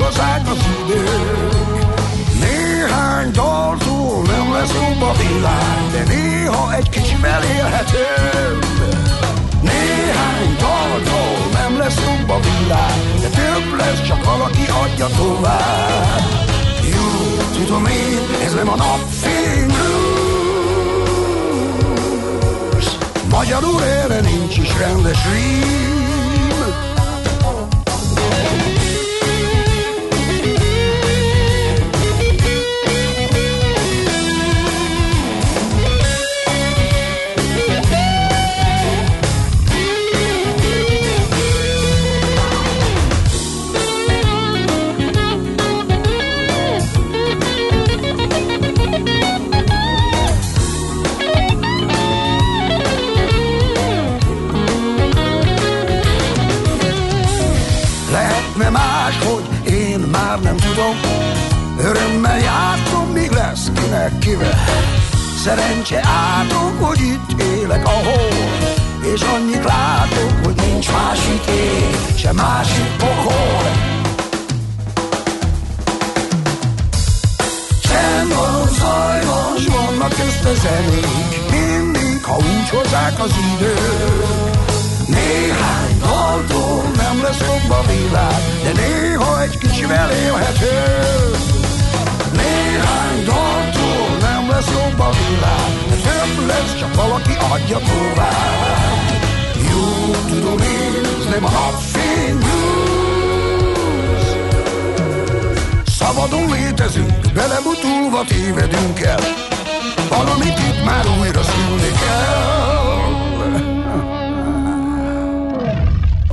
búcsúzzák az idők. Néhány daltól nem lesz jobb a világ, de néha egy kicsivel élhetőbb. Néhány daltól nem lesz jobb a világ, de több lesz, csak valaki adja tovább. Jó, tudom én, ez nem a napfény. Magyarul erre nincs is rendes rím. Nem tudom. Örömmel jártom, míg lesz kinek kivel. Szerencse átok, hogy itt élek, ahol. És annyit látok, hogy nincs másik ég, se másik pokol. Csend van, zaj van, s vannak közte zenék. Mindig, ha úgy hozzák az idők néhány daltól nem lesz jobb a világ, de néha egy kicsivel élhető. Néhány daltól nem lesz jobb a világ, de több lesz, csak valaki adja tovább. Jó, tudom nem a napfény blues. Szabadon létezünk, belemutulva tévedünk el, valamit itt már újra szülni kell.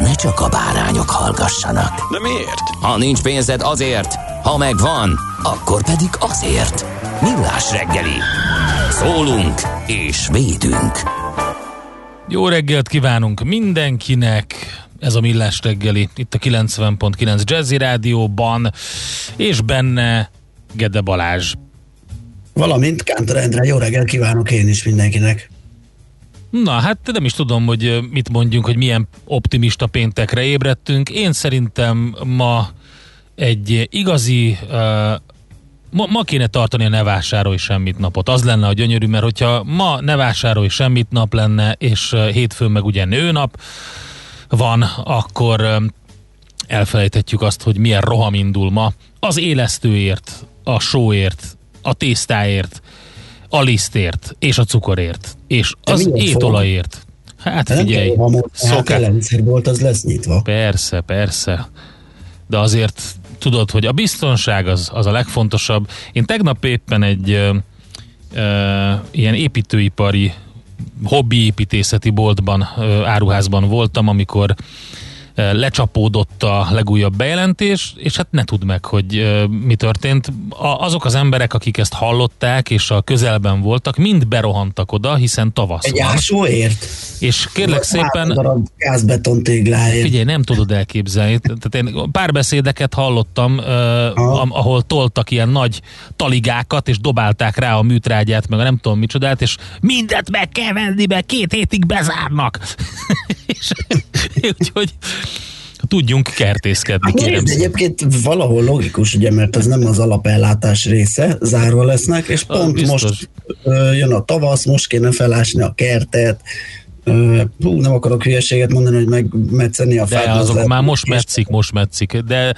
ne csak a bárányok hallgassanak. De miért? Ha nincs pénzed azért, ha megvan, akkor pedig azért. Millás reggeli. Szólunk és védünk. Jó reggelt kívánunk mindenkinek! Ez a Millás reggeli, itt a 90.9 Jazzy Rádióban, és benne Gede Balázs. Valamint Kántor Endre, jó reggelt kívánok én is mindenkinek. Na, hát nem is tudom, hogy mit mondjunk, hogy milyen optimista péntekre ébredtünk. Én szerintem ma egy igazi uh, ma, ma kéne tartani a ne vásárolj semmit napot. Az lenne a gyönyörű, mert hogyha ma ne vásárolj semmit nap lenne, és hétfőn meg ugye nőnap van, akkor elfelejthetjük azt, hogy milyen roham indul ma. Az élesztőért, a sóért, a tésztáért, a lisztért, és a cukorért, és De az étolajért. Hát Nem figyelj, ha most hát szokás, rendszerbolt az lesz nyitva. Persze, persze. De azért tudod, hogy a biztonság az, az a legfontosabb. Én tegnap éppen egy ö, ö, ilyen építőipari hobbiépítészeti boltban, ö, áruházban voltam, amikor lecsapódott a legújabb bejelentés, és hát ne tudd meg, hogy ö, mi történt. A, azok az emberek, akik ezt hallották, és a közelben voltak, mind berohantak oda, hiszen tavasz Egy van. ásóért? És kérlek szépen... gázbeton tégláért. Figyelj, nem tudod elképzelni. Tehát én pár beszédeket hallottam, uh, am, ahol toltak ilyen nagy taligákat, és dobálták rá a műtrágyát, meg a nem tudom micsodát, és mindent meg kell venni, mert két hétig bezárnak. és, úgyhogy tudjunk kertészkedni, Hát nézd, egyébként valahol logikus, ugye, mert ez nem az alapellátás része, zárva lesznek, és Ah, pont biztos. most ö, jön a tavasz, most kéne felásni a kertet, Hú, nem akarok hülyeséget mondani, hogy megmetszeni a De fát. az azok lehet, már most metszik, most metszik. De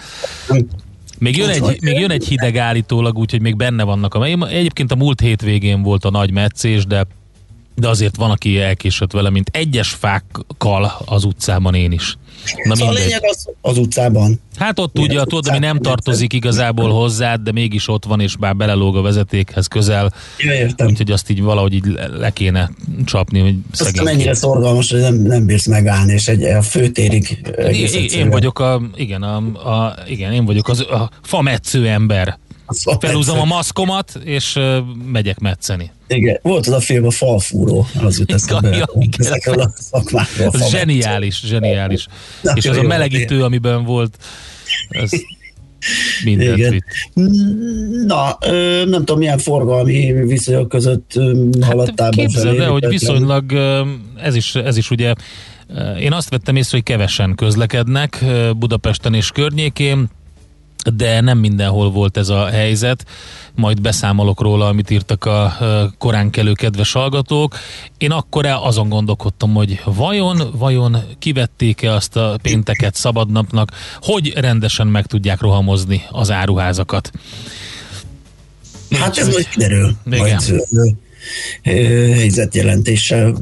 még jön, egy, még jön egy hideg állítólag, úgyhogy még benne vannak. A, én- egyébként a múlt hétvégén volt a nagy meccés, de de azért van, aki elkésett vele, mint egyes fákkal az utcában én is. Na Szóval a mindegy. lényeg az, az utcában. Hát ott ugye, tudod, ami nem tartozik igazából hozzá, de mégis ott van, és bár belelóg a vezetékhez közel, Ja, értem. úgyhogy azt így valahogy így le- kéne csapni, hogy Aztán szegény. mennyire szorgalmas, hogy nem, nem bírsz megállni, és egy, a főtérig egész Én, én vagyok a, igen, a, a, igen, én vagyok az a fametsző ember. Szóval Felhúzom a maszkomat, és uh, megyek metszeni. Igen, volt az a film a falfúró, az jut eszembe. Ja. Ezekről a szakmákról. Falmetsző. zseniális, zseniális. Na, és az a melegítő, amiben volt, ez mindent Igen. vitt. Na, ö, nem tudom, milyen forgalmi viszonyok között ö, haladtál Hát képzeld el, hogy viszonylag ez is, ez is ugye, én azt vettem észre, hogy kevesen közlekednek Budapesten és környékén, de nem mindenhol volt ez a helyzet. Majd beszámolok róla, amit írtak a korán kelő kedves hallgatók. Én akkor azon gondolkodtam, hogy vajon, vajon kivették-e azt a pénteket szabadnapnak, hogy rendesen meg tudják rohamozni az áruházakat. Hát ez majd kiderül. Igen. Majd helyzetjelentéssel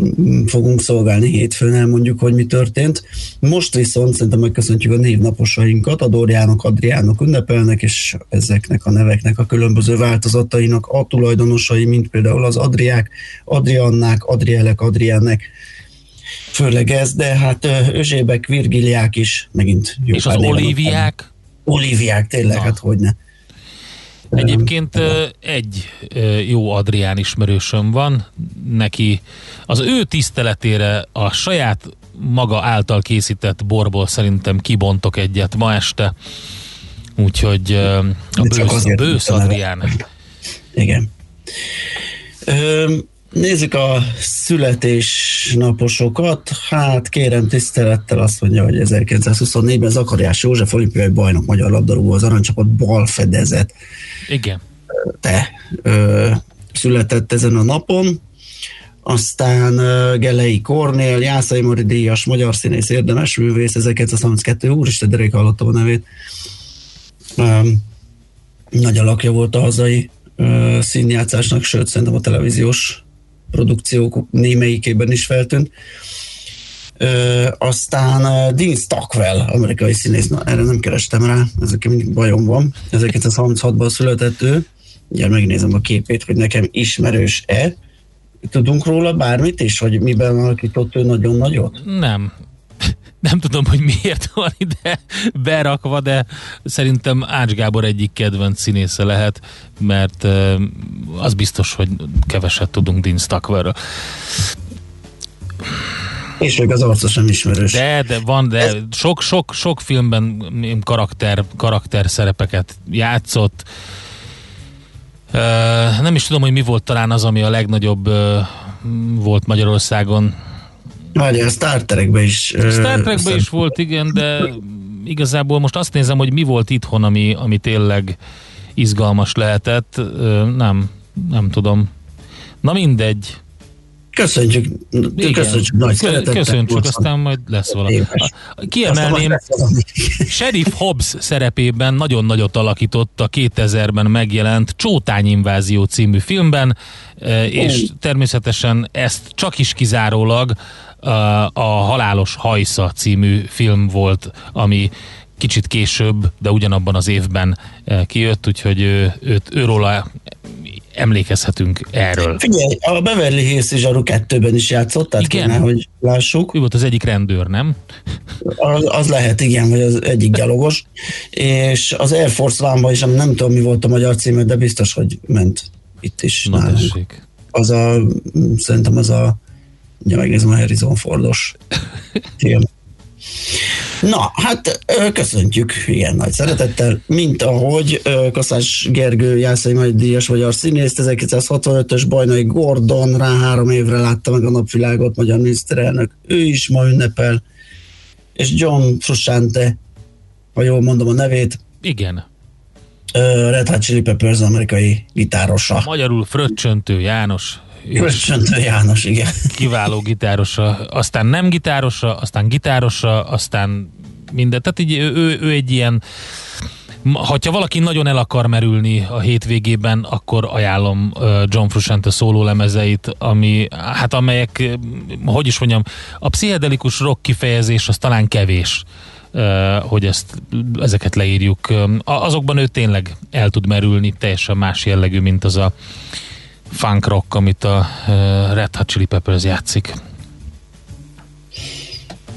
fogunk szolgálni hétfőn, elmondjuk, hogy mi történt. Most viszont szerintem megköszöntjük a névnaposainkat, a Dóriánok, Adriánok ünnepelnek, és ezeknek a neveknek a különböző változatainak a tulajdonosai, mint például az Adriák, Adriannák, Adrielek, Adriennek, főleg ez, de hát Özsébek, Virgiliák is, megint jó És az van. Olíviák, tényleg, Na. hát hogyne. Egyébként egy jó Adrián ismerősöm van, neki az ő tiszteletére a saját maga által készített borból szerintem kibontok egyet ma este. Úgyhogy a De bősz, bősz. Adrián. Igen. Ö, nézzük a születésnaposokat. Hát kérem tisztelettel azt mondja, hogy 1924-ben Zakariás József olimpiai bajnok magyar labdarúgó az aranycsapat bal fedezet Igen. te ö, született ezen a napon. Aztán ö, Gelei Kornél, Jászai Mari díjas, magyar színész, érdemes művész, 1932, úristen, de rég hallottam a nevét. Um, nagy alakja volt a hazai ö, színjátszásnak, sőt, szerintem a televíziós produkciók némelyikében is feltűnt. Ö, aztán ö, Dean Stockwell, amerikai színész, na erre nem kerestem rá, ezek mindig bajom van. 1936-ban született ő, ugye megnézem a képét, hogy nekem ismerős-e. Tudunk róla bármit is, hogy miben alakított ő nagyon nagyot? Nem. Nem tudom, hogy miért van ide berakva, de szerintem Ács Gábor egyik kedvenc színésze lehet, mert az biztos, hogy keveset tudunk Dean Stockwellről. És még az arca sem ismerős. De, de van, de sok, sok, sok filmben karakter, karakter szerepeket játszott. Nem is tudom, hogy mi volt talán az, ami a legnagyobb volt Magyarországon. Várja, a Star Trekben is. Star Trekben is volt, igen, de igazából most azt nézem, hogy mi volt itthon, ami, ami tényleg izgalmas lehetett. Nem, nem tudom. Na mindegy. Köszönjük, Igen. köszönjük nagy szeretettel. Köszönjük, 80 aztán majd lesz valami. éves. Kiemelném, Sheriff Hobbs szerepében nagyon nagyot alakított a 2000-ben megjelent Csótány Invázió című filmben, és természetesen ezt csak is kizárólag a Halálos Hajsza című film volt, ami kicsit később, de ugyanabban az évben kijött, úgyhogy ő, őt, őróla emlékezhetünk erről. Figyelj, a Beverly Hills is Zsaru 2-ben is játszott, tehát Igen. kéne, hogy lássuk. Ő volt az egyik rendőr, nem? Az, az lehet, igen, vagy az egyik gyalogos. És az Air Force One-ban is, nem tudom, mi volt a magyar címe, de biztos, hogy ment itt is. Na. Az a, szerintem az a, ugye megnézem a Harrison Fordos film. Na, hát köszöntjük ilyen nagy szeretettel, mint ahogy Kaszás Gergő Jászai Majd Díjas magyar színész, 1965-ös Bajnai Gordon rá három évre látta meg a napvilágot, magyar miniszterelnök, ő is ma ünnepel, és John Frusciante, ha jól mondom a nevét, Igen. Red Hot Chili Peppers amerikai gitárosa. Magyarul fröccsöntő János és Köszöntő János, igen. kiváló gitárosa, aztán nem gitárosa, aztán gitárosa, aztán minden. Tehát így ő, ő, egy ilyen ha valaki nagyon el akar merülni a hétvégében, akkor ajánlom John Frusciante szóló lemezeit, ami, hát amelyek, hogy is mondjam, a pszichedelikus rock kifejezés az talán kevés, hogy ezt, ezeket leírjuk. Azokban ő tényleg el tud merülni, teljesen más jellegű, mint az a funk rock, amit a Red Hot Chili Peppers játszik.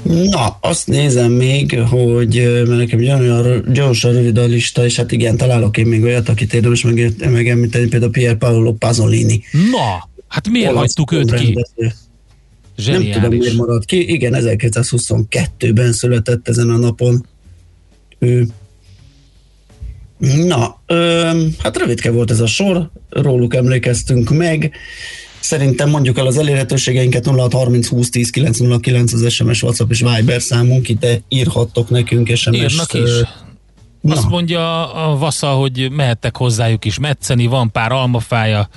Na, azt nézem még, hogy mert nekem olyan gyorsan rövid a lista, és hát igen, találok én még olyat, akit érdemes meg, megemlíteni, például Pier Paolo Pasolini. Na, hát miért Olasz hagytuk őt ki? rendező. Nem tudom, Zseniális. miért maradt ki. Igen, 1922-ben született ezen a napon. Ő. Na, ö, hát rövidke volt ez a sor, róluk emlékeztünk meg. Szerintem mondjuk el az elérhetőségeinket 0630 20 10 909 az SMS, WhatsApp és Viber számunk, ide írhattok nekünk SMS-t. Írnak is. ö, Azt Na. mondja a Vasza, hogy mehettek hozzájuk is metszeni, van pár almafája,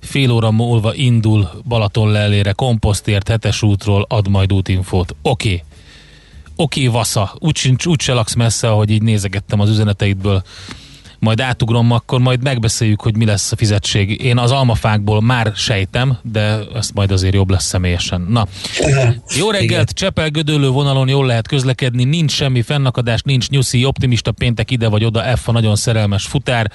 fél óra múlva indul Balaton lelére, komposztért, hetes útról, ad majd útinfót. Oké. Okay. Oké, okay, Vasza, úgy, sincs, úgy se laksz messze, ahogy így nézegettem az üzeneteidből. Majd átugrom, akkor majd megbeszéljük, hogy mi lesz a fizetség. Én az almafákból már sejtem, de ezt majd azért jobb lesz személyesen. Na, jó reggelt, Igen. Csepel gödöllő vonalon jól lehet közlekedni, nincs semmi fennakadás, nincs nyuszi, optimista péntek ide vagy oda, F a nagyon szerelmes futár.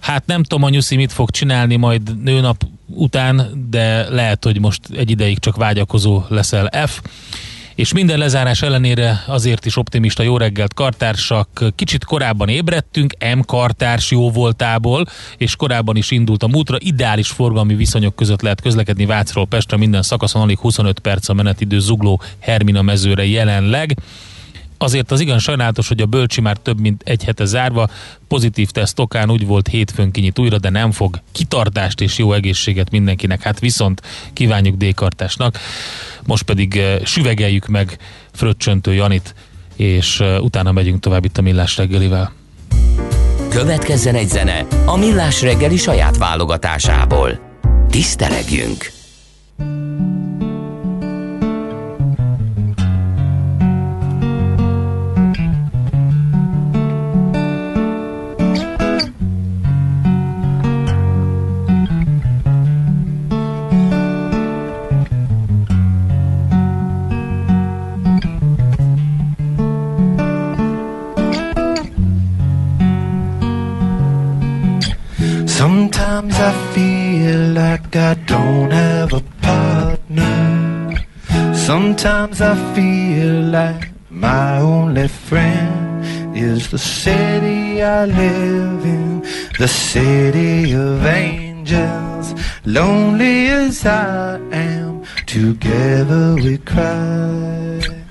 Hát nem tudom, a nyuszi mit fog csinálni majd nőnap után, de lehet, hogy most egy ideig csak vágyakozó leszel F. És minden lezárás ellenére azért is optimista jó reggelt kartársak. Kicsit korábban ébredtünk, M kartárs jó voltából, és korábban is indult a múltra. Ideális forgalmi viszonyok között lehet közlekedni Vácról Pestre, minden szakaszon alig 25 perc a menetidő zugló Hermina mezőre jelenleg. Azért az igen sajnálatos, hogy a Bölcsi már több mint egy hete zárva, pozitív teszt okán úgy volt hétfőn kinyit újra, de nem fog kitartást és jó egészséget mindenkinek. Hát viszont kívánjuk D-kartásnak. Most pedig eh, süvegeljük meg Fröccsöntő Janit, és eh, utána megyünk tovább itt a Millás reggelivel. Következzen egy zene a Millás reggeli saját válogatásából. Tisztelegjünk! I feel like I don't have a partner. Sometimes I feel like my only friend is the city I live in, the city of angels. Lonely as I am, together we cry.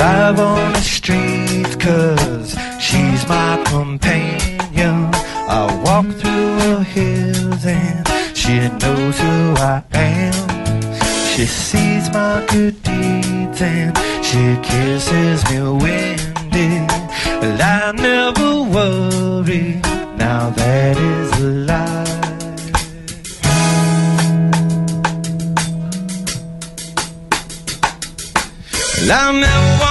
Drive on the street cause she's my companion. I walk through the hills and she knows who I am. She sees my good deeds and she kisses me windy. Well, I never worry, now that is a lie. I never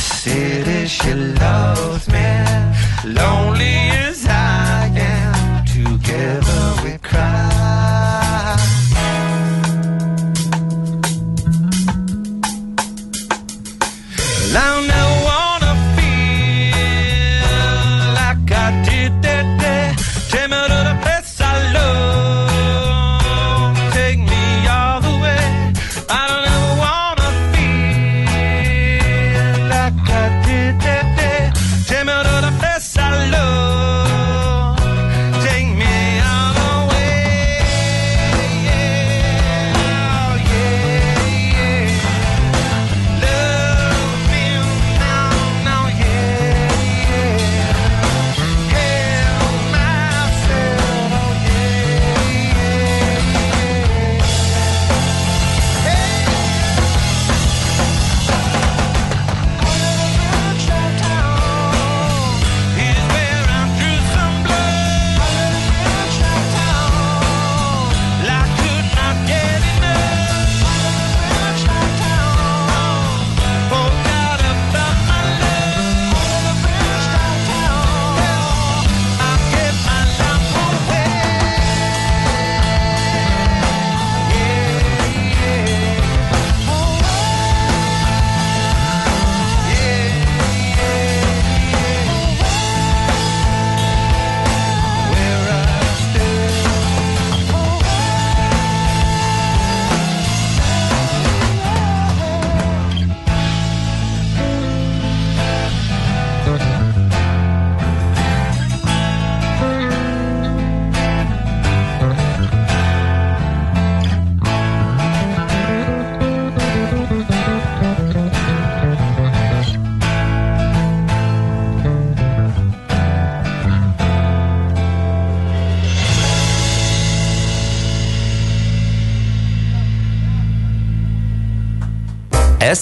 city she loves me. Lonely as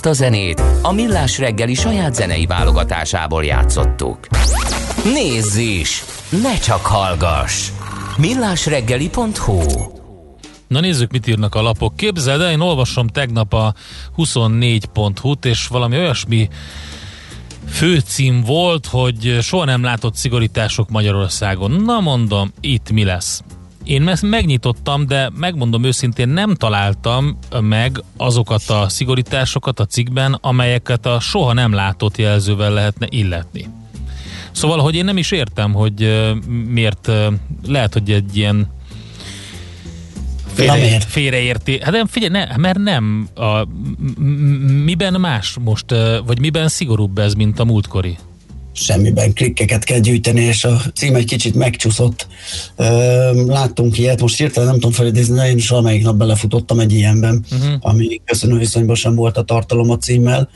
a zenét a Millás reggeli saját zenei válogatásából játszottuk. Nézz is! Ne csak hallgass! millásreggeli.hu Na nézzük, mit írnak a lapok. Képzeld el, én olvasom tegnap a 24.hu-t, és valami olyasmi főcím volt, hogy soha nem látott szigorítások Magyarországon. Na mondom, itt mi lesz? Én ezt megnyitottam, de megmondom őszintén, nem találtam meg azokat a szigorításokat a cikkben, amelyeket a soha nem látott jelzővel lehetne illetni. Szóval, hogy én nem is értem, hogy miért lehet, hogy egy ilyen félre, félreérti. Hát nem, figyelj, ne, mert nem. A, miben más most, vagy miben szigorúbb ez, mint a múltkori? Semmiben klikkeket kell gyűjteni, és a cím egy kicsit megcsúszott. Láttunk ilyet, most hirtelen nem tudom felidézni, de én is valamelyik nap belefutottam egy ilyenben, uh-huh. ami köszönő viszonyban sem volt a tartalom a címmel.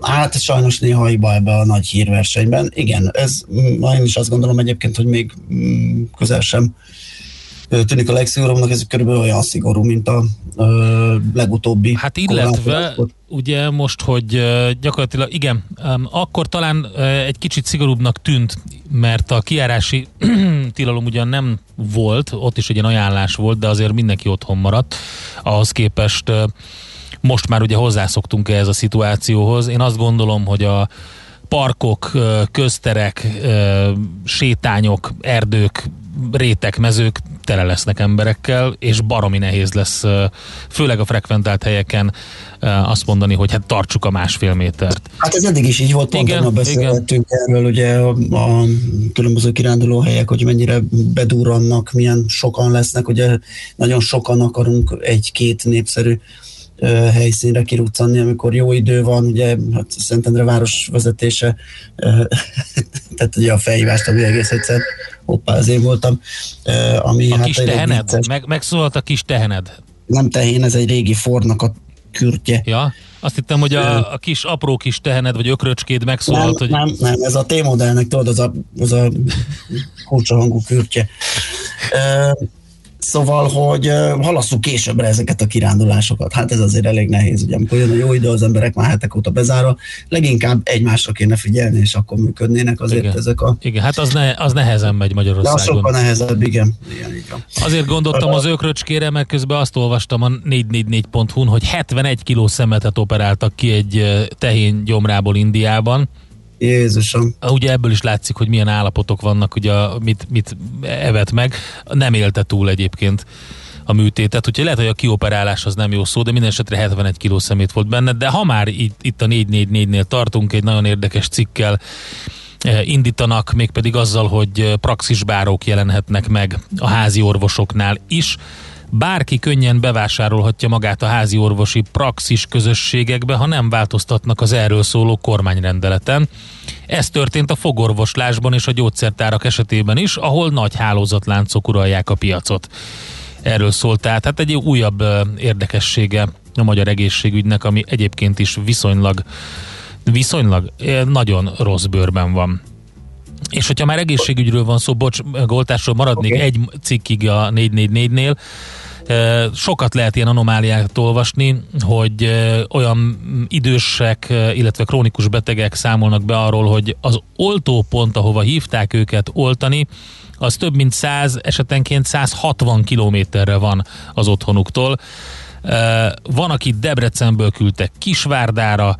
Hát sajnos néha hiba ebbe a nagy hírversenyben. Igen, ez én is azt gondolom egyébként, hogy még közel sem tűnik a legszigorúbbnak, ez körülbelül olyan szigorú, mint a ö, legutóbbi. Hát illetve ugye most, hogy gyakorlatilag igen, akkor talán egy kicsit szigorúbbnak tűnt, mert a kiárási tilalom ugyan nem volt, ott is egy ilyen ajánlás volt, de azért mindenki otthon maradt. Ahhoz képest most már ugye hozzászoktunk ehhez a szituációhoz. Én azt gondolom, hogy a parkok, közterek, sétányok, erdők, rétek, mezők tele lesznek emberekkel, és baromi nehéz lesz, főleg a frekventált helyeken azt mondani, hogy hát tartsuk a másfél métert. Hát ez eddig is így volt, pont igen, beszéltünk erről, ugye a, a különböző helyek, hogy mennyire bedúrannak, milyen sokan lesznek, ugye nagyon sokan akarunk egy-két népszerű helyszínre kiruccanni, amikor jó idő van, ugye hát Szentendre város vezetése, tehát ugye a felhívást, ami egész egyszer, hoppá, az én voltam. Ami, a hát kis tehened? Meg, megszólalt a kis tehened? Nem tehén, ez egy régi Fordnak a kürtje. Ja, azt hittem, hogy a, a kis apró kis tehened, vagy ökröcskéd megszólalt, nem, hogy... Nem, nem, ez a T-modellnek, tudod, az a, az a hangú kürtje. Szóval, hogy halasszuk későbbre ezeket a kirándulásokat. Hát ez azért elég nehéz, ugye amikor jön a jó idő, az emberek már hetek óta bezárva, leginkább egymásra kéne figyelni, és akkor működnének azért igen. ezek a... Igen, hát az, ne, az nehezen megy Magyarországon. De sokkal nehezebb, igen. igen így van. Azért gondoltam az ökröcskére, mert közben azt olvastam a 444.hu-n, hogy 71 kiló szemetet operáltak ki egy tehén gyomrából Indiában Jézusom. Ugye ebből is látszik, hogy milyen állapotok vannak, ugye mit, mit evet meg. Nem élte túl egyébként a műtétet, úgyhogy lehet, hogy a kioperálás az nem jó szó, de minden esetre 71 kiló szemét volt benne, de ha már itt, itt a 444-nél tartunk, egy nagyon érdekes cikkel eh, indítanak, mégpedig azzal, hogy praxisbárók jelenhetnek meg a házi orvosoknál is, Bárki könnyen bevásárolhatja magát a házi orvosi praxis közösségekbe, ha nem változtatnak az erről szóló kormányrendeleten. Ez történt a fogorvoslásban és a gyógyszertárak esetében is, ahol nagy hálózatláncok uralják a piacot. Erről szólt tehát, hát egy újabb érdekessége a magyar egészségügynek, ami egyébként is viszonylag viszonylag nagyon rossz bőrben van. És hogyha már egészségügyről van szó, bocs, goltásról maradnék okay. egy cikkig a 444-nél, Sokat lehet ilyen anomáliát olvasni, hogy olyan idősek, illetve krónikus betegek számolnak be arról, hogy az oltópont, ahova hívták őket oltani, az több mint 100, esetenként 160 kilométerre van az otthonuktól. Van, akit Debrecenből küldtek Kisvárdára,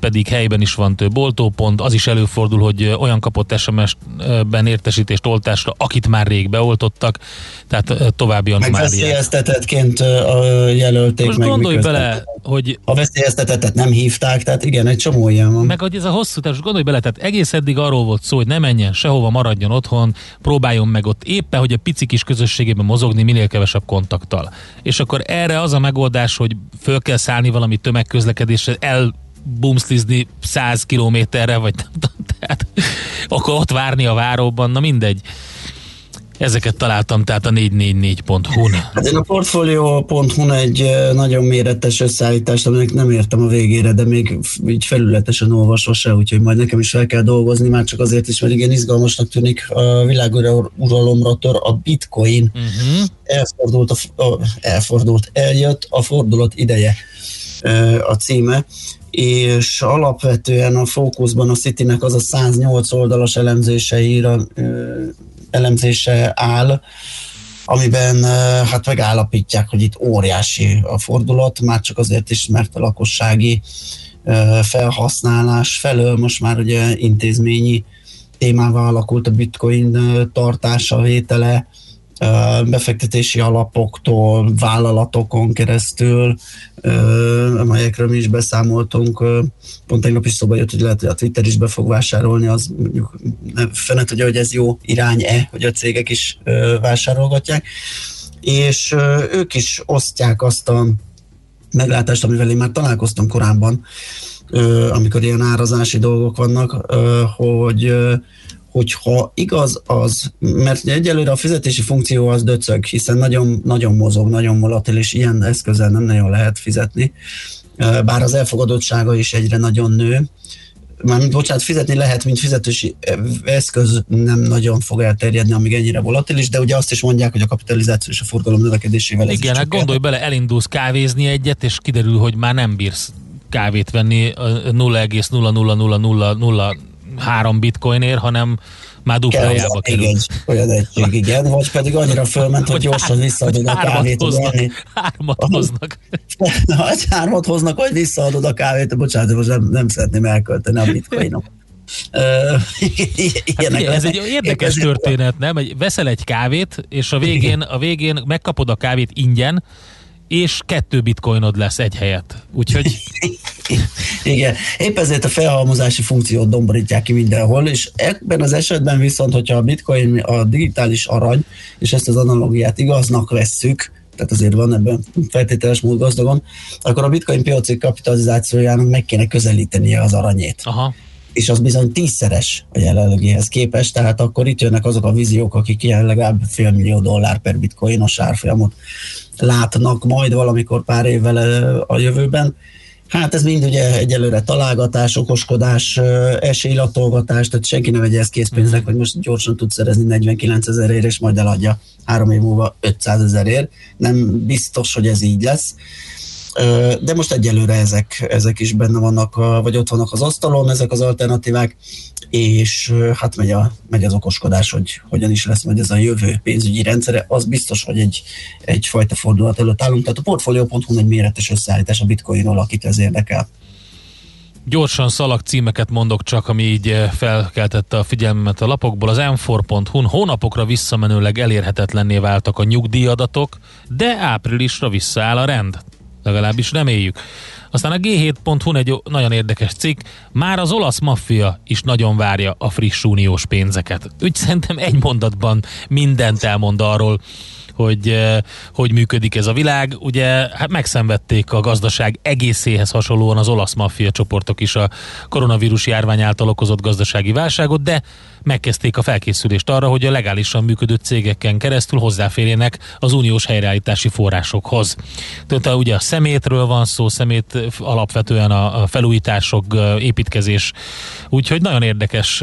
pedig helyben is van több oltópont. Az is előfordul, hogy olyan kapott SMS-ben értesítést oltásra, akit már rég beoltottak, tehát további anomáliák. Meg veszélyeztetettként jelölték Most meg. gondolj bele, hogy... A veszélyeztetettet nem hívták, tehát igen, egy csomó ilyen van. Meg hogy ez a hosszú, tehát gondolj bele, tehát egész eddig arról volt szó, hogy ne menjen sehova, maradjon otthon, próbáljon meg ott éppen, hogy a pici kis közösségében mozogni minél kevesebb kontakttal. És akkor erre az a megoldás, hogy föl kell szállni valami tömegközlekedésre, el bumszlizni 100 kilométerre, vagy tehát akkor ott várni a váróban, na mindegy. Ezeket találtam tehát a 444.hu-n. Hát én a portfolio.hu-n egy nagyon méretes összeállítást, aminek nem értem a végére, de még így felületesen olvasva se, úgyhogy majd nekem is fel kell dolgozni, már csak azért is, mert igen izgalmasnak tűnik a világuralomra tör a bitcoin. Uh-huh. Elfordult, a, a, elfordult, eljött a fordulat ideje a címe és alapvetően a fókuszban a Citynek az a 108 oldalas elemzéseire, elemzése áll, amiben hát megállapítják, hogy itt óriási a fordulat, már csak azért is, mert a lakossági felhasználás felől most már ugye intézményi témává alakult a bitcoin tartása, vétele, befektetési alapoktól, vállalatokon keresztül, amelyekről mi is beszámoltunk. Pont tegnap is szóba jött, hogy lehet, hogy a Twitter is be fog vásárolni, az mondjuk fene tudja, hogy ez jó irány-e, hogy a cégek is vásárolgatják. És ők is osztják azt a meglátást, amivel én már találkoztam korábban, amikor ilyen árazási dolgok vannak, hogy hogyha igaz az, mert egyelőre a fizetési funkció az döcög, hiszen nagyon, nagyon mozog, nagyon volatil, és ilyen eszközzel nem nagyon lehet fizetni, bár az elfogadottsága is egyre nagyon nő, már bocsánat, fizetni lehet, mint fizetősi eszköz nem nagyon fog elterjedni, amíg ennyire volatilis, de ugye azt is mondják, hogy a kapitalizáció és a forgalom növekedésével Igen, hát gondolj bele, elindulsz kávézni egyet, és kiderül, hogy már nem bírsz kávét venni 0,00000 három bitcoinért, hanem már duplájába kerül. Igen, olyan egység, igen, vagy pedig annyira fölment, hogy gyorsan visszaadod a kávét. Hoznak, hármat hoznak. Ha egy hármat hoznak, vagy visszaadod a kávét, bocsánat, most nem, nem szeretném elkölteni a bitcoinok. hát ugye, ez egy érdekes történet, nem? Veszel egy kávét, és a végén, a végén megkapod a kávét ingyen, és kettő bitcoinod lesz egy helyet. Úgyhogy... Igen, épp ezért a felhalmozási funkciót domborítják ki mindenhol, és ebben az esetben viszont, hogyha a bitcoin a digitális arany, és ezt az analogiát igaznak vesszük, tehát azért van ebben feltételes mód gazdagon, akkor a bitcoin piaci kapitalizációjának meg kéne közelítenie az aranyét. Aha és az bizony tízszeres a jelenlegihez képest, tehát akkor itt jönnek azok a víziók, akik ilyen legalább fél millió dollár per bitcoinos árfolyamot látnak majd valamikor pár évvel a jövőben. Hát ez mind ugye egyelőre találgatás, okoskodás, esélylatolgatás, tehát senki ne vegye ezt készpénznek, hogy most gyorsan tud szerezni 49 ezerért, és majd eladja három év múlva 500 ezerért. Nem biztos, hogy ez így lesz de most egyelőre ezek, ezek is benne vannak, vagy ott vannak az asztalon, ezek az alternatívák, és hát megy, a, megy az okoskodás, hogy hogyan is lesz majd ez a jövő pénzügyi rendszere. Az biztos, hogy egy, egyfajta fordulat előtt állunk. Tehát a Portfolio.hu egy méretes összeállítás a bitcoinról, akit ez érdekel. Gyorsan szalag címeket mondok csak, ami így felkeltette a figyelmemet a lapokból. Az m4.hu-n hónapokra visszamenőleg elérhetetlenné váltak a nyugdíjadatok, de áprilisra visszaáll a rend legalábbis reméljük. Aztán a G7.hu egy nagyon érdekes cikk, már az olasz maffia is nagyon várja a friss uniós pénzeket. Úgy szerintem egy mondatban mindent elmond arról, hogy eh, hogy működik ez a világ. Ugye hát megszenvedték a gazdaság egészéhez hasonlóan az olasz maffia csoportok is a koronavírus járvány által okozott gazdasági válságot, de megkezdték a felkészülést arra, hogy a legálisan működő cégeken keresztül hozzáférjenek az uniós helyreállítási forrásokhoz. Tehát ugye a szemétről van szó, szemét alapvetően a felújítások, építkezés, úgyhogy nagyon érdekes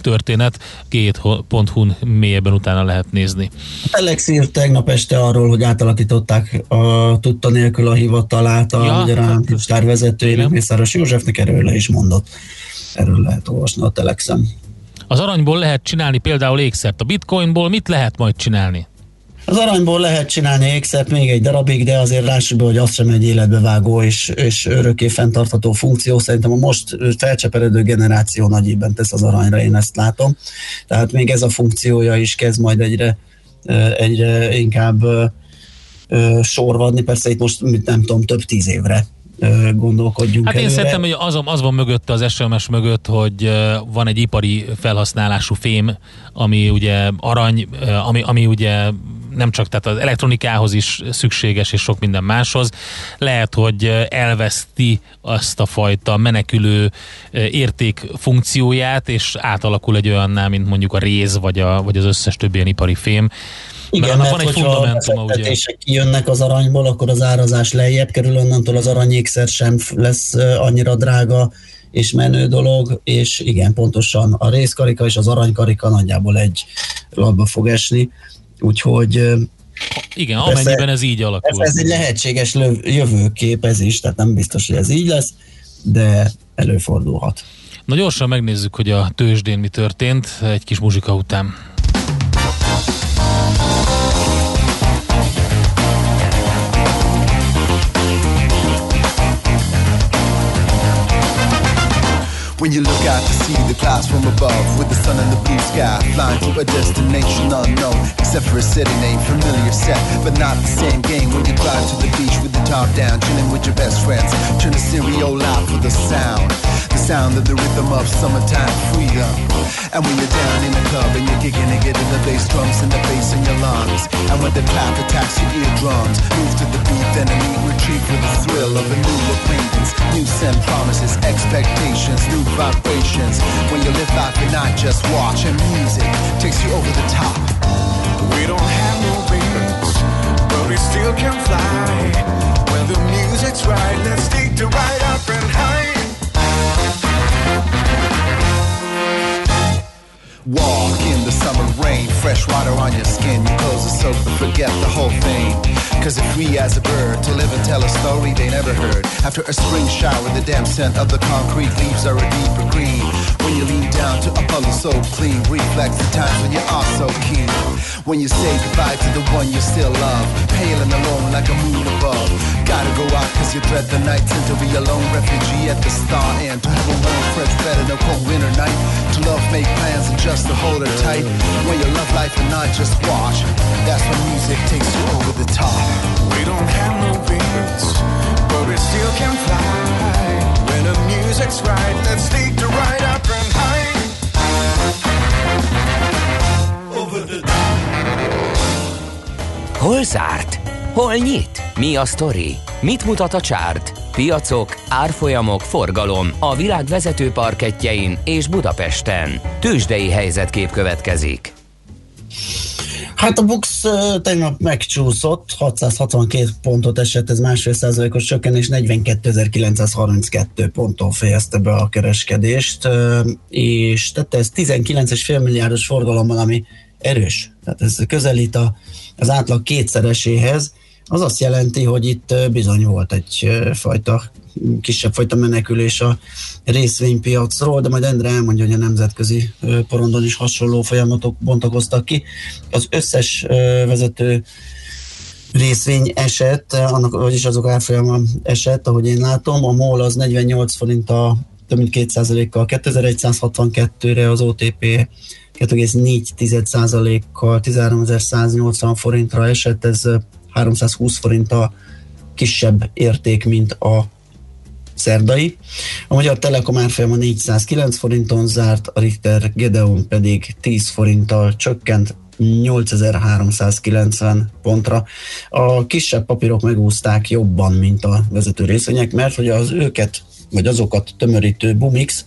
történet, G7.hu-n mélyebben utána lehet nézni. Alex írt tegnap este arról, hogy átalakították a tudta nélkül a hivatalát a ja, Magyar Államtitkár vezetőjének, Mészáros Józsefnek erről le is mondott. Erről lehet olvasni a Telexen. Az aranyból lehet csinálni például ékszert. A bitcoinból mit lehet majd csinálni? Az aranyból lehet csinálni ékszert még egy darabig, de azért lássuk be, hogy az sem egy életbevágó és, és örökké fenntartható funkció. Szerintem a most felcseperedő generáció nagyében tesz az aranyra, én ezt látom. Tehát még ez a funkciója is kezd majd egyre, egyre inkább sorvadni. Persze itt most nem tudom, több tíz évre gondolkodjunk Hát én előre. szerintem, hogy az, az van mögött, az SMS mögött, hogy van egy ipari felhasználású fém, ami ugye arany, ami, ami ugye nem csak tehát az elektronikához is szükséges, és sok minden máshoz. Lehet, hogy elveszti azt a fajta menekülő érték funkcióját, és átalakul egy olyanná, mint mondjuk a réz, vagy, a, vagy az összes többi ilyen ipari fém. Igen, mert, mert van egy fundamentuma, ugye. kijönnek az aranyból, akkor az árazás lejjebb kerül, onnantól az aranyékszer sem lesz annyira drága és menő dolog, és igen, pontosan a részkarika és az aranykarika nagyjából egy labba fog esni, úgyhogy igen, persze, amennyiben ez így alakul. Ez, ez egy lehetséges jövőkép ez is, tehát nem biztos, hogy ez így lesz, de előfordulhat. Na gyorsan megnézzük, hogy a tőzsdén mi történt egy kis muzsika után. When you look out to see the clouds from above With the sun and the blue sky Flying to a destination unknown. Except for a city name, familiar set But not the same game. When you drive to the beach With the top down, chilling with your best friends. Turn the stereo loud for the sound sound of the rhythm of summertime freedom And when you're down in the club And you're kicking and getting the bass drums And the bass in your lungs And when the clap attacks your eardrums Move to the beat, then a neat retreat For the thrill of a new acquaintance New send promises, expectations, new vibrations. When you live life and not just watch, and music takes you over the top. We don't have no wings, but we still can fly. When the music's right, let's take the ride up and high. Walk in the summer rain, fresh water on your skin. Your clothes are soaked, but forget the whole thing. Cause they're free as a bird to live and tell a story they never heard. After a spring shower, the damp scent of the concrete leaves are a deeper green. When you lean down to a puddle so clean, reflects the times when you are so keen. When you say goodbye to the one you still love, pale and alone like a moon above. Gotta go out cause you dread the nights and to be a lone refugee at the star end. To have a warm, fresh bed in a cold winter night. To love, make plans and just to hold her tight. When you love life and not just watch, that's when music takes you over the top. We don't have no wings, but we still can fly. Music's right, let's take the ride up and high. Over the Hol zárt? Hol nyit? Mi a sztori? Mit mutat a csárt? Piacok, árfolyamok, forgalom a világ vezető parketjein és Budapesten. Tősdei helyzetkép következik. Hát a Bux tegnap megcsúszott, 662 pontot esett, ez másfél százalékos csökkenés, 42.932 ponton fejezte be a kereskedést, és tette ez 19,5 milliárdos forgalommal, ami erős, tehát ez közelít a, az átlag kétszereséhez, az azt jelenti, hogy itt bizony volt egy fajta kisebb fajta menekülés a részvénypiacról, de majd Endre elmondja, hogy a nemzetközi porondon is hasonló folyamatok bontakoztak ki. Az összes vezető részvény esett, annak, vagyis azok árfolyama esett, ahogy én látom. A MOL az 48 forint a több mint 2%-kal, 2162-re az OTP 2,4%-kal 13.180 forintra esett, ez 320 forint a kisebb érték, mint a szerdai. A Magyar Telekom árfolyama 409 forinton zárt, a Richter Gedeon pedig 10 forinttal csökkent 8390 pontra. A kisebb papírok megúzták jobban, mint a vezető részvények, mert hogy az őket, vagy azokat tömörítő Bumix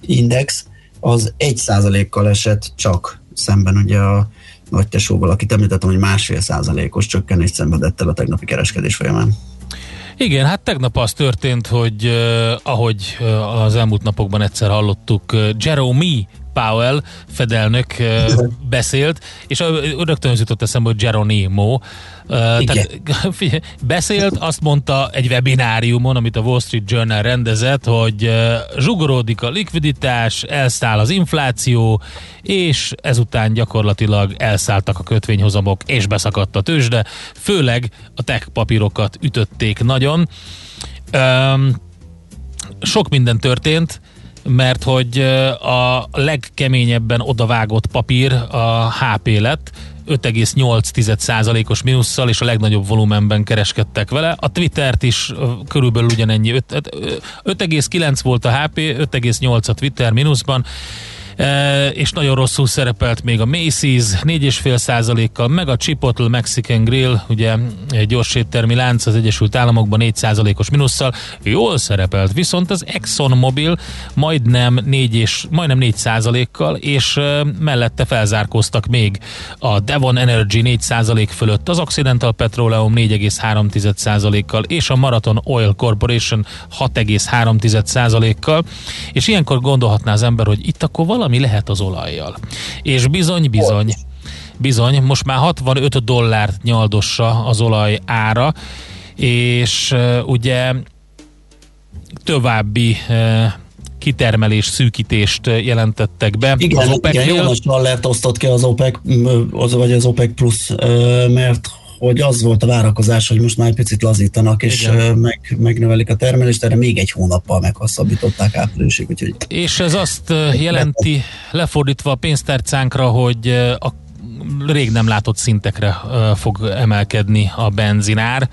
index az 1%-kal esett csak szemben ugye a nagy tesóval, akit említettem, hogy másfél százalékos csökkenést szenvedett el a tegnapi kereskedés folyamán. Igen, hát tegnap az történt, hogy uh, ahogy uh, az elmúlt napokban egyszer hallottuk, uh, Jeremy Powell fedelnök beszélt, és rögtön az jutott eszembe, hogy Geronimo. Tehát, beszélt, azt mondta egy webináriumon, amit a Wall Street Journal rendezett, hogy zsugoródik a likviditás, elszáll az infláció, és ezután gyakorlatilag elszálltak a kötvényhozamok, és beszakadt a tőzsde, főleg a tech papírokat ütötték nagyon. Sok minden történt, mert hogy a legkeményebben odavágott papír a HP lett, 5,8%-os mínusszal, és a legnagyobb volumenben kereskedtek vele. A Twittert is körülbelül ugyanennyi, 5,9 volt a HP, 5,8 a Twitter mínuszban, és nagyon rosszul szerepelt még a Macy's 4,5 százalékkal, meg a Chipotle Mexican Grill, ugye egy gyors éttermi lánc az Egyesült Államokban 4 százalékos minusszal, jól szerepelt, viszont az Exxon Mobil majdnem 4, és, majdnem 4 százalékkal, és mellette felzárkóztak még a Devon Energy 4 százalék fölött, az Occidental Petroleum 4,3 százalékkal, és a Marathon Oil Corporation 6,3 százalékkal, és ilyenkor gondolhatná az ember, hogy itt akkor valami valami lehet az olajjal. És bizony, bizony, bizony, most már 65 dollárt nyaldossa az olaj ára, és ugye további kitermelés szűkítést jelentettek be Igen, az igen OPEC-nél. Jonas Lallert osztott ki az OPEC, az, vagy az OPEC plusz, mert hogy az volt a várakozás, hogy most már egy picit lazítanak, és Igen. meg, megnövelik a termelést, erre még egy hónappal meghosszabbították áprilisig, úgyhogy És ez azt jelenti, lefordítva a pénztárcánkra, hogy a rég nem látott szintekre fog emelkedni a benzinár,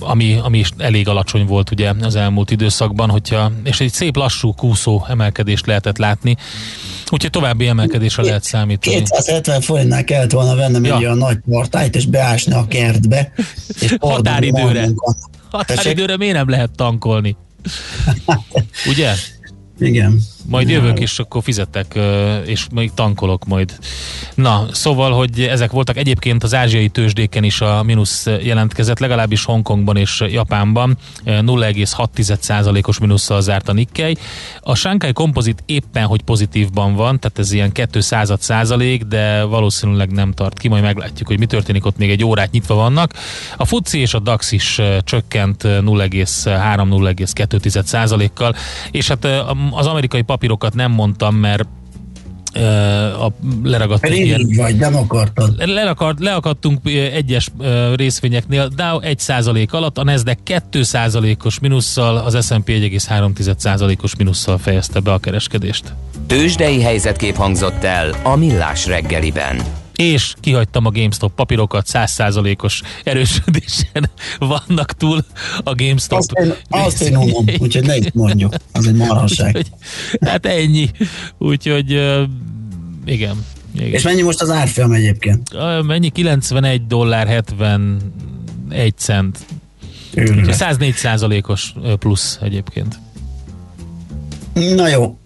ami, ami is elég alacsony volt ugye az elmúlt időszakban, hogyha, és egy szép lassú kúszó emelkedést lehetett látni, úgyhogy további emelkedésre lehet számítani. 270 forintnál kellett volna vennem Ja. egy olyan nagy partájt, és beásni a kertbe, és Határidőre. Határidőre miért nem lehet tankolni? Ugye? Igen. Majd jövök, és akkor fizetek, és még tankolok majd. Na, szóval, hogy ezek voltak egyébként az ázsiai tőzsdéken is a mínusz jelentkezett, legalábbis Hongkongban és Japánban. Ö, 0,6%-os mínusszal zárt a Nikkei. A Shanghai Composite éppen, hogy pozitívban van, tehát ez ilyen 200 százalék, de valószínűleg nem tart ki, majd meglátjuk, hogy mi történik, ott még egy órát nyitva vannak. A FUCI és a DAX is csökkent ö, 0,3-0,2 százalékkal, és hát az amerikai papírokat nem mondtam, mert a, leragadt egy ilyen vagy, nem akartad. Leakart, leakadtunk egyes részvényeknél, Dow 1% alatt, a Nasdaq 2%-os minusszal, az S&P 1,3%-os minusszal fejezte be a kereskedést. Tőzsdei helyzetkép hangzott el a Millás reggeliben. És kihagytam a GameStop papírokat, 100%-os erősödésen vannak túl a GameStop. Azt én, azt én unom, úgyhogy ne itt mondjuk. Az egy marhaság. Úgyhogy, hát ennyi. Úgyhogy igen. igen. És mennyi most az árfolyam egyébként? Mennyi? 91 dollár 71 cent. Őrület. Úgyhogy 104 százalékos plusz egyébként. Na jó,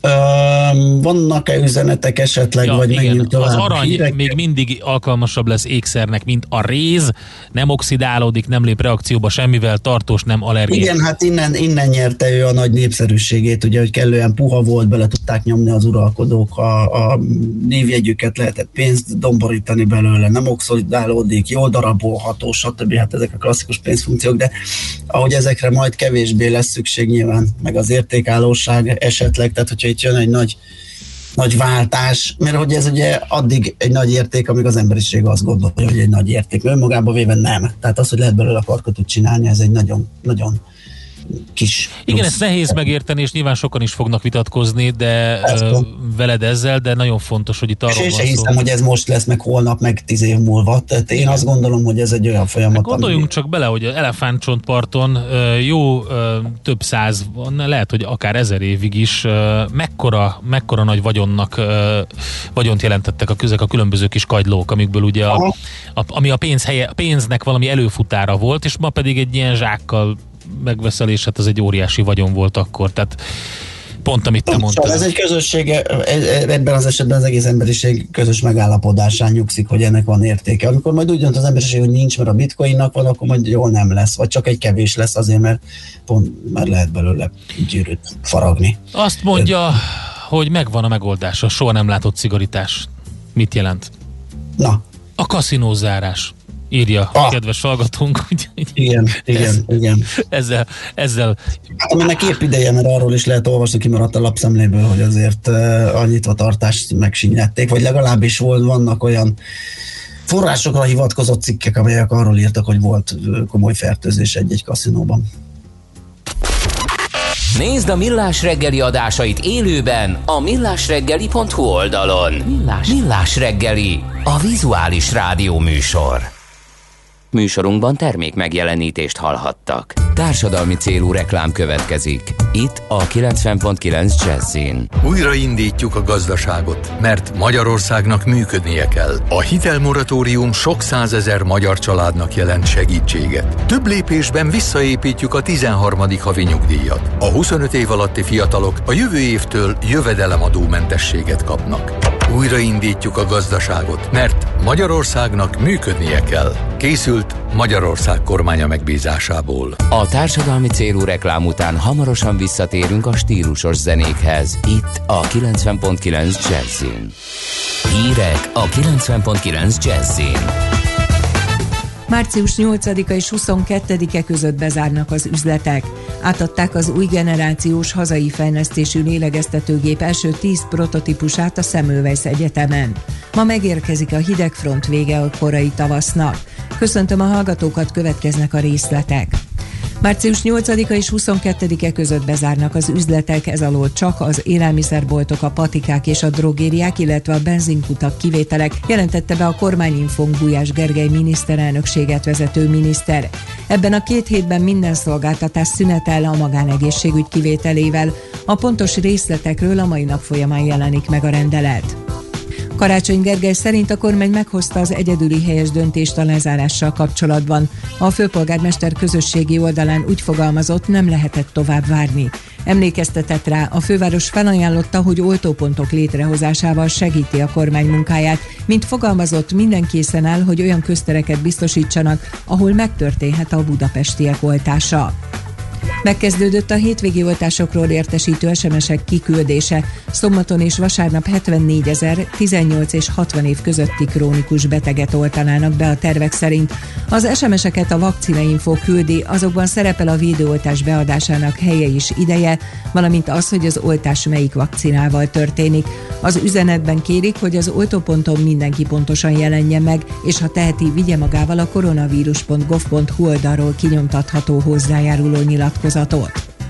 vannak-e üzenetek esetleg, vagy menjünk tovább? az arany Hírek? még mindig alkalmasabb lesz ékszernek, mint a réz, nem oxidálódik, nem lép reakcióba semmivel, tartós, nem allergén. Igen, hát innen, innen nyerte ő a nagy népszerűségét, ugye, hogy kellően puha volt, bele tudták nyomni az uralkodók a, a névjegyüket, lehetett pénzt domborítani belőle, nem oxidálódik, jól darabolható, stb. Hát ezek a klasszikus pénzfunkciók, de ahogy ezekre majd kevésbé lesz szükség nyilván, meg az értékállóság esetleg, tehát hogyha itt jön egy nagy nagy váltás, mert hogy ez ugye addig egy nagy érték, amíg az emberiség azt gondolja, hogy egy nagy érték. Önmagában véve nem. Tehát az, hogy lehet belőle parkotot csinálni, ez egy nagyon, nagyon kis Igen, plusz. ezt nehéz megérteni, és nyilván sokan is fognak vitatkozni, de Persze. veled ezzel, de nagyon fontos, hogy itt És arról én van sem szó. hiszem, hogy ez most lesz, meg holnap, meg tíz év múlva. Tehát én azt gondolom, hogy ez egy olyan folyamat, Hát Gondoljunk csak bele, hogy elefántcsontparton jó több száz, van, lehet, hogy akár ezer évig is mekkora, mekkora nagy vagyonnak vagyont jelentettek a közek a különböző kis kagylók, amikből ugye a, a, ami a pénz helye, pénznek valami előfutára volt, és ma pedig egy ilyen zsákkal megveszel, és hát az egy óriási vagyon volt akkor. Tehát pont amit te mondtál. ez egy közössége, e- ebben az esetben az egész emberiség közös megállapodásán nyugszik, hogy ennek van értéke. Amikor majd úgy dönt az emberiség, hogy nincs, mert a bitcoinnak van, akkor majd jól nem lesz, vagy csak egy kevés lesz azért, mert pont már lehet belőle gyűrűt faragni. Azt mondja, hogy megvan a megoldás, a soha nem látott cigaritás. Mit jelent? Na, A kaszinózárás, írja a Ah. kedves hallgatónk. Úgyhogy igen, igen, Ez- igen. ezzel, ezzel Hát aminek épp ideje, mert arról is lehet olvasni, kimaradt a lapszemléből, hogy azért uh, a nyitvatartást megsínylették, vagy legalábbis volt, vannak olyan forrásokra hivatkozott cikkek, amelyek arról írtak, hogy volt ö, komoly fertőzés egy-egy kaszinóban. Nézd a Millás reggeli adásait élőben a millásreggeli.hu oldalon. Millás, Millás reggeli, a vizuális rádió műsor. Műsorunkban termék megjelenítést hallhattak. Társadalmi célú reklám következik. Itt a 90.9 Jazzin. Újraindítjuk a gazdaságot, mert Magyarországnak működnie kell. A hitelmoratórium sok százezer magyar családnak jelent segítséget. Több lépésben visszaépítjük a 13. havi nyugdíjat. A 25 év alatti fiatalok a jövő évtől jövedelemadómentességet kapnak. Újraindítjuk a gazdaságot, mert Magyarországnak működnie kell. Készült Magyarország kormánya megbízásából. A társadalmi célú reklám után hamarosan visszatérünk a stílusos zenékhez. Itt a 90.9 Jazzin. Hírek a 90.9 Jazzin. Március 8-a és 22-e között bezárnak az üzletek. Átadták az új generációs hazai fejlesztésű lélegeztetőgép első 10 prototípusát a Semmelweis Egyetemen. Ma megérkezik a hidegfront vége a korai tavasznak. Köszöntöm a hallgatókat, következnek a részletek. Március 8-a és 22-e között bezárnak az üzletek, ez alól csak az élelmiszerboltok, a patikák és a drogériák, illetve a benzinkutak kivételek, jelentette be a kormányinfón Gulyás Gergely miniszterelnökséget vezető miniszter. Ebben a két hétben minden szolgáltatás szünetel a magánegészségügy kivételével. A pontos részletekről a mai nap folyamán jelenik meg a rendelet. Karácsony Gergely szerint a kormány meghozta az egyedüli helyes döntést a lezárással kapcsolatban. A főpolgármester közösségi oldalán úgy fogalmazott, nem lehetett tovább várni. Emlékeztetett rá, a főváros felajánlotta, hogy oltópontok létrehozásával segíti a kormány munkáját, mint fogalmazott, minden készen áll, hogy olyan köztereket biztosítsanak, ahol megtörténhet a budapestiek oltása. Megkezdődött a hétvégi oltásokról értesítő SMS-ek kiküldése. Szombaton és vasárnap 74 ezer, 18 és 60 év közötti krónikus beteget oltanának be a tervek szerint. Az SMS-eket a vakcinainfo küldi, azokban szerepel a védőoltás beadásának helye is ideje, valamint az, hogy az oltás melyik vakcinával történik. Az üzenetben kérik, hogy az oltóponton mindenki pontosan jelenjen meg, és ha teheti, vigye magával a koronavírus.gov.hu oldalról kinyomtatható hozzájáruló nyilatkozatot.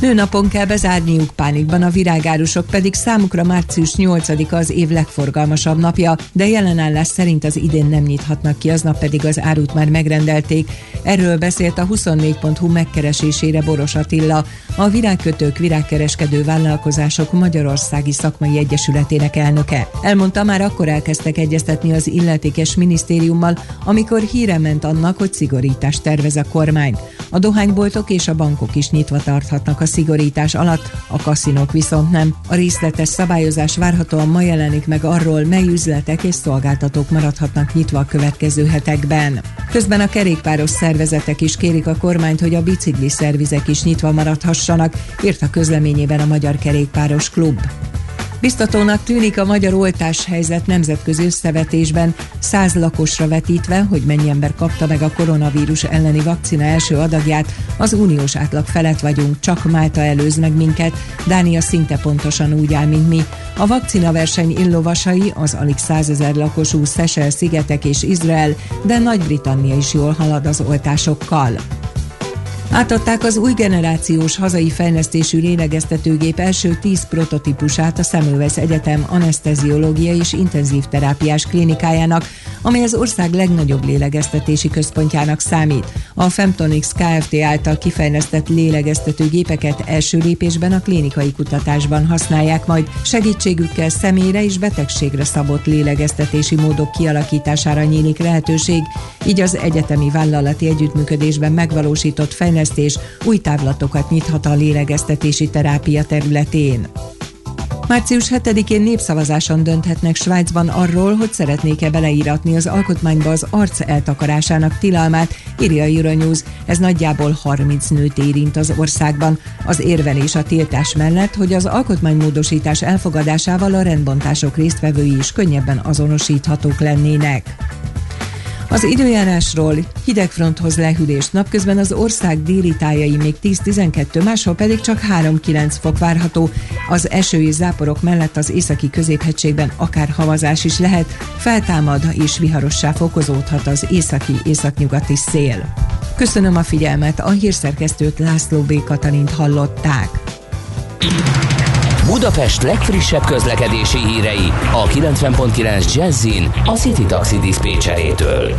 Nőnapon kell bezárniuk pánikban, a virágárusok pedig számukra március 8-a az év legforgalmasabb napja, de jelenállás szerint az idén nem nyithatnak ki, aznap pedig az árut már megrendelték. Erről beszélt a 24.hu megkeresésére Boros Attila, a Virágkötők Virágkereskedő Vállalkozások Magyarországi Szakmai Egyesületének elnöke. Elmondta, már akkor elkezdtek egyeztetni az illetékes minisztériummal, amikor híre ment annak, hogy szigorítást tervez a kormány. A dohányboltok és a bankok is nyitva tarthatnak a szigorítás alatt, a kaszinók viszont nem. A részletes szabályozás várhatóan ma jelenik meg arról, mely üzletek és szolgáltatók maradhatnak nyitva a következő hetekben. Közben a kerékpáros szervezetek is kérik a kormányt, hogy a bicikli szervizek is nyitva maradhassanak, írt a közleményében a Magyar Kerékpáros Klub. Biztatónak tűnik a magyar oltás helyzet nemzetközi összevetésben, száz lakosra vetítve, hogy mennyi ember kapta meg a koronavírus elleni vakcina első adagját, az uniós átlag felett vagyunk, csak Málta előz meg minket, Dánia szinte pontosan úgy áll, mint mi. A vakcina verseny illovasai az alig százezer lakosú Szesel szigetek és Izrael, de Nagy-Britannia is jól halad az oltásokkal. Átadták az új generációs hazai fejlesztésű lélegeztetőgép első 10 prototípusát a Semmelweis Egyetem anesteziológia és intenzív terápiás klinikájának, amely az ország legnagyobb lélegeztetési központjának számít. A Femtonix Kft. által kifejlesztett lélegeztető gépeket első lépésben a klinikai kutatásban használják, majd segítségükkel személyre és betegségre szabott lélegeztetési módok kialakítására nyílik lehetőség, így az egyetemi vállalati együttműködésben megvalósított fejlesztés új távlatokat nyithat a lélegeztetési terápia területén. Március 7-én népszavazáson dönthetnek Svájcban arról, hogy szeretnék-e beleíratni az alkotmányba az arc eltakarásának tilalmát, írja Euronews. Ez nagyjából 30 nőt érint az országban. Az érvelés a tiltás mellett, hogy az alkotmánymódosítás elfogadásával a rendbontások résztvevői is könnyebben azonosíthatók lennének. Az időjárásról hidegfronthoz lehűlés napközben az ország déli tájai még 10-12, máshol pedig csak 3-9 fok várható. Az eső és záporok mellett az északi középhegységben akár havazás is lehet, feltámad és viharossá fokozódhat az északi északnyugati szél. Köszönöm a figyelmet, a hírszerkesztőt László B. Katalint hallották. Budapest legfrissebb közlekedési hírei a 90.9 Jazzin a City Taxi Dispécsejétől.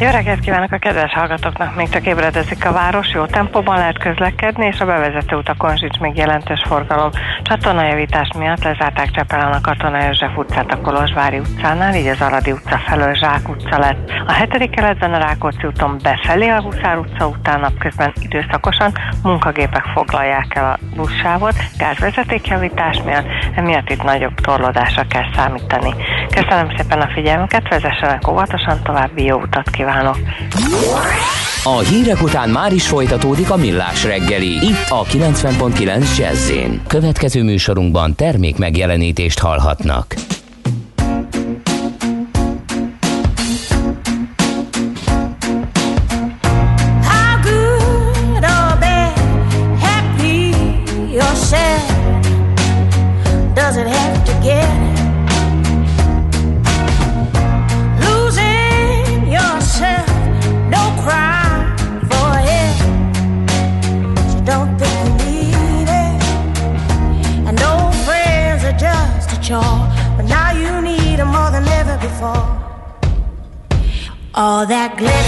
Jó reggelt kívánok a kedves hallgatóknak! Még csak ébredezik a város, jó tempóban lehet közlekedni, és a bevezető utakon sincs még jelentős forgalom. Csatornajavítás miatt lezárták Csepelen a Katona József utcát a Kolozsvári utcánál, így az Aradi utca felől Zsák utca lett. A hetedik keletben a Rákóczi úton befelé a Huszár utca után napközben időszakosan munkagépek foglalják el a buszsávot, gázvezetékjavítás miatt, emiatt itt nagyobb torlódásra kell számítani. Köszönöm szépen a figyelmüket, vezessenek óvatosan, további jó utat kívánok! A hírek után már is folytatódik a millás reggeli, itt a 90.9 jazz Következő műsorunkban termék megjelenítést hallhatnak. All that glitter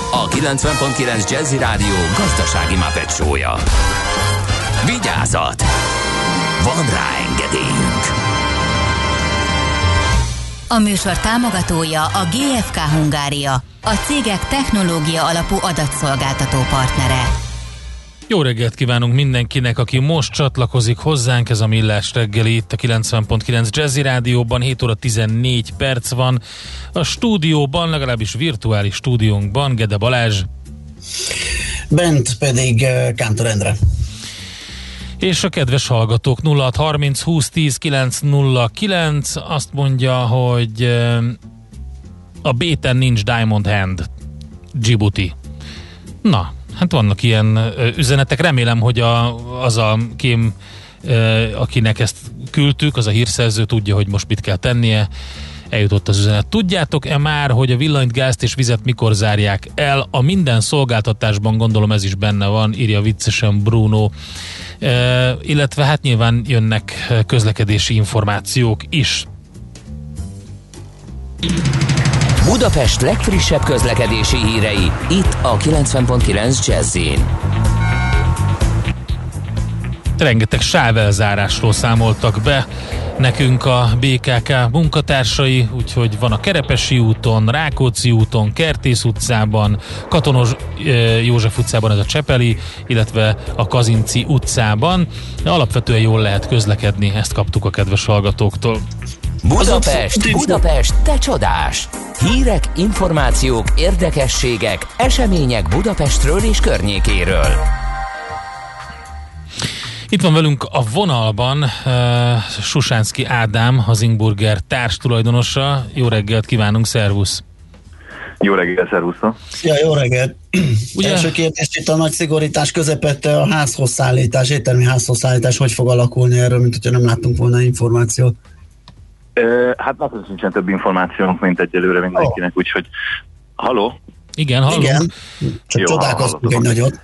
a 90.9 Jazzy Rádió gazdasági mapetsója. Vigyázat! Van rá engedélyünk! A műsor támogatója a GFK Hungária, a cégek technológia alapú adatszolgáltató partnere. Jó reggelt kívánunk mindenkinek, aki most csatlakozik hozzánk, ez a Millás reggeli itt a 90.9 Jazzy Rádióban, 7 óra 14 perc van. A stúdióban, legalábbis virtuális stúdiónkban Gede Balázs. Bent pedig uh, Kántor Endre. És a kedves hallgatók 0630 20 10 909 azt mondja, hogy uh, a béten nincs Diamond Hand Djibouti. Na, hát vannak ilyen üzenetek. Remélem, hogy a, az a kém, akinek ezt küldtük, az a hírszerző tudja, hogy most mit kell tennie. Eljutott az üzenet. Tudjátok-e már, hogy a villanyt, gázt és vizet mikor zárják el? A minden szolgáltatásban gondolom ez is benne van, írja viccesen Bruno. E, illetve hát nyilván jönnek közlekedési információk is. Budapest legfrissebb közlekedési hírei, itt a 90.9 jazz rengeteg sávelzárásról számoltak be nekünk a BKK munkatársai, úgyhogy van a Kerepesi úton, Rákóczi úton, Kertész utcában, Katonos József utcában ez a Csepeli, illetve a Kazinci utcában. Alapvetően jól lehet közlekedni, ezt kaptuk a kedves hallgatóktól. Budapest, Budapest, te csodás! Hírek, információk, érdekességek, események Budapestről és környékéről. Itt van velünk a vonalban uh, Susánszki Ádám, az Ingburger társ tulajdonosa. Jó reggelt kívánunk, szervusz! Jó reggelt, szervuszra! Ja, jó reggelt! Ugye? Első kérdés itt a nagy szigorítás közepette a házhoz szállítás, éttermi házhoz szállítás, hogy fog alakulni erről, mint hogyha nem láttunk volna információt? Hát nagyon sincsen több információnk, mint egyelőre mindenkinek, úgyhogy haló? Igen, hallom. Igen, csak csodálkoztunk egy nagyot.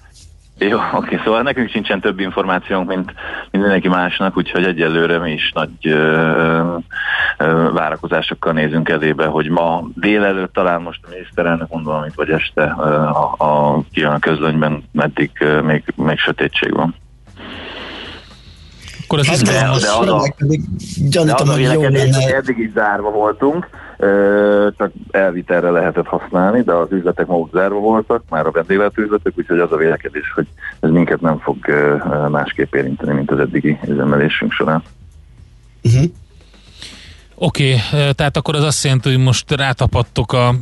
Jó, oké, szóval nekünk sincsen több információnk, mint, mint mindenki másnak, úgyhogy egyelőre mi is nagy ö, ö, várakozásokkal nézünk elébe, hogy ma délelőtt talán most a miniszterelnök mondom, amit vagy este a, a, kijön a közlönyben, meddig ö, még, még sötétség van. Akkor az hát de, de, az a, gyanítom, hogy jó lenne. Eddig is zárva voltunk, csak elvitelre lehetett használni, de az üzletek maguk zárva voltak, már a vendéglátóüzletek, úgyhogy az a vélekedés, hogy ez minket nem fog másképp érinteni, mint az eddigi üzemelésünk során. Uh-huh. Oké, okay, tehát akkor az azt jelenti, hogy most rátapadtok a,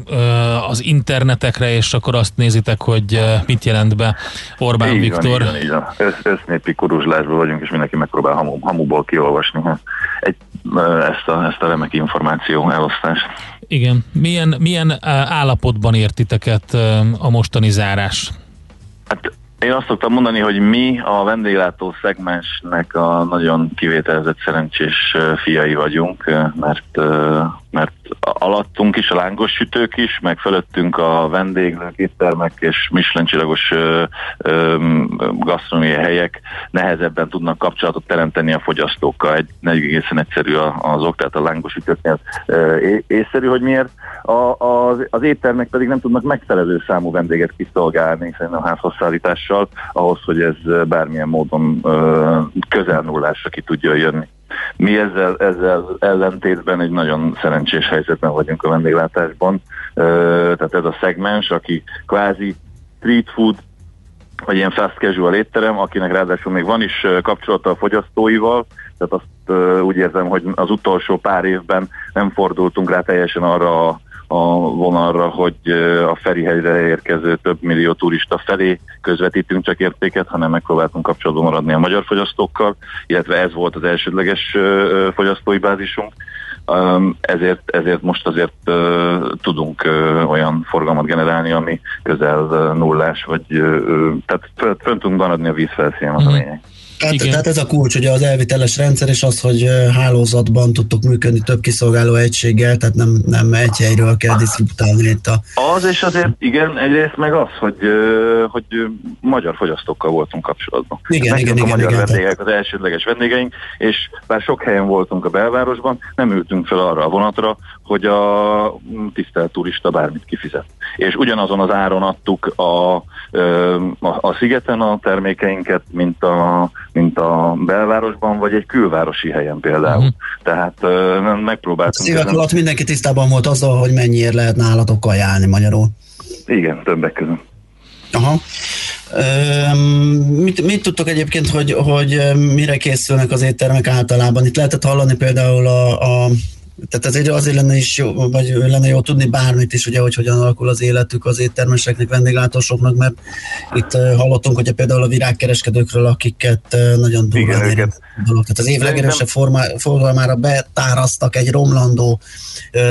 az internetekre, és akkor azt nézitek, hogy mit jelent be Orbán így Viktor. Van, így van, így van. Össz, össznépi kuruzslásban vagyunk, és mindenki megpróbál hamu, hamuból kiolvasni egy, ezt, a, ezt a remek információ elosztást. Igen. Milyen, milyen állapotban értiteket a mostani zárás? Hát én azt szoktam mondani, hogy mi a vendéglátó szegmensnek a nagyon kivételezett szerencsés fiai vagyunk, mert, mert alattunk is a lángos sütők is, meg fölöttünk a vendéglők, éttermek és Michelin-csillagos gasztronómiai helyek nehezebben tudnak kapcsolatot teremteni a fogyasztókkal. Egy egészen egyszerű az ok, tehát a lángos sütőknél észszerű, hogy miért. A, az, az éttermek pedig nem tudnak megfelelő számú vendéget kiszolgálni szerintem a házhozszállítással, ahhoz, hogy ez bármilyen módon közel nullásra ki tudja jönni. Mi ezzel, ezzel ellentétben egy nagyon szerencsés helyzetben vagyunk a vendéglátásban. Tehát ez a szegmens, aki kvázi street food, vagy ilyen fast casual étterem, akinek ráadásul még van is kapcsolata a fogyasztóival, tehát azt úgy érzem, hogy az utolsó pár évben nem fordultunk rá teljesen arra a a vonalra, hogy a Ferihegyre érkező több millió turista felé közvetítünk csak értéket, hanem megpróbáltunk kapcsolatban maradni a magyar fogyasztókkal, illetve ez volt az elsődleges fogyasztói bázisunk. Ezért, ezért most azért tudunk olyan forgalmat generálni, ami közel nullás, vagy tehát fönt, tudunk maradni a vízfelszínen, az a mhm. lényeg. Tehát, tehát ez a kulcs, ugye az elviteles rendszer, és az, hogy hálózatban tudtok működni több kiszolgáló egységgel, tehát nem, nem egy helyről kell disztributálni itt a... Az, és azért igen, egyrészt meg az, hogy, hogy magyar fogyasztókkal voltunk kapcsolatban. Igen, igen, igen, a magyar igen, vendégek, az elsődleges vendégeink, és bár sok helyen voltunk a belvárosban, nem ültünk fel arra a vonatra, hogy a tisztelt turista bármit kifizet. És ugyanazon az áron adtuk a, a, a szigeten a termékeinket, mint a mint a belvárosban, vagy egy külvárosi helyen például. Uh-huh. Tehát uh, megpróbáltunk... Szívek alatt mindenki tisztában volt azzal, hogy mennyiért lehet nálatok ajánlni magyarul. Igen, többek között. Aha. Mit, mit tudtok egyébként, hogy, hogy mire készülnek az éttermek általában? Itt lehetett hallani például a, a tehát ezért azért lenne is jó, vagy lenne jó tudni bármit is, ugye, hogy hogyan alakul az életük az éttermeseknek, vendéglátósoknak, mert itt hallottunk, hogy például a virágkereskedőkről, akiket nagyon durván dolog. Tehát az év legerősebb forgalmára betárasztak egy romlandó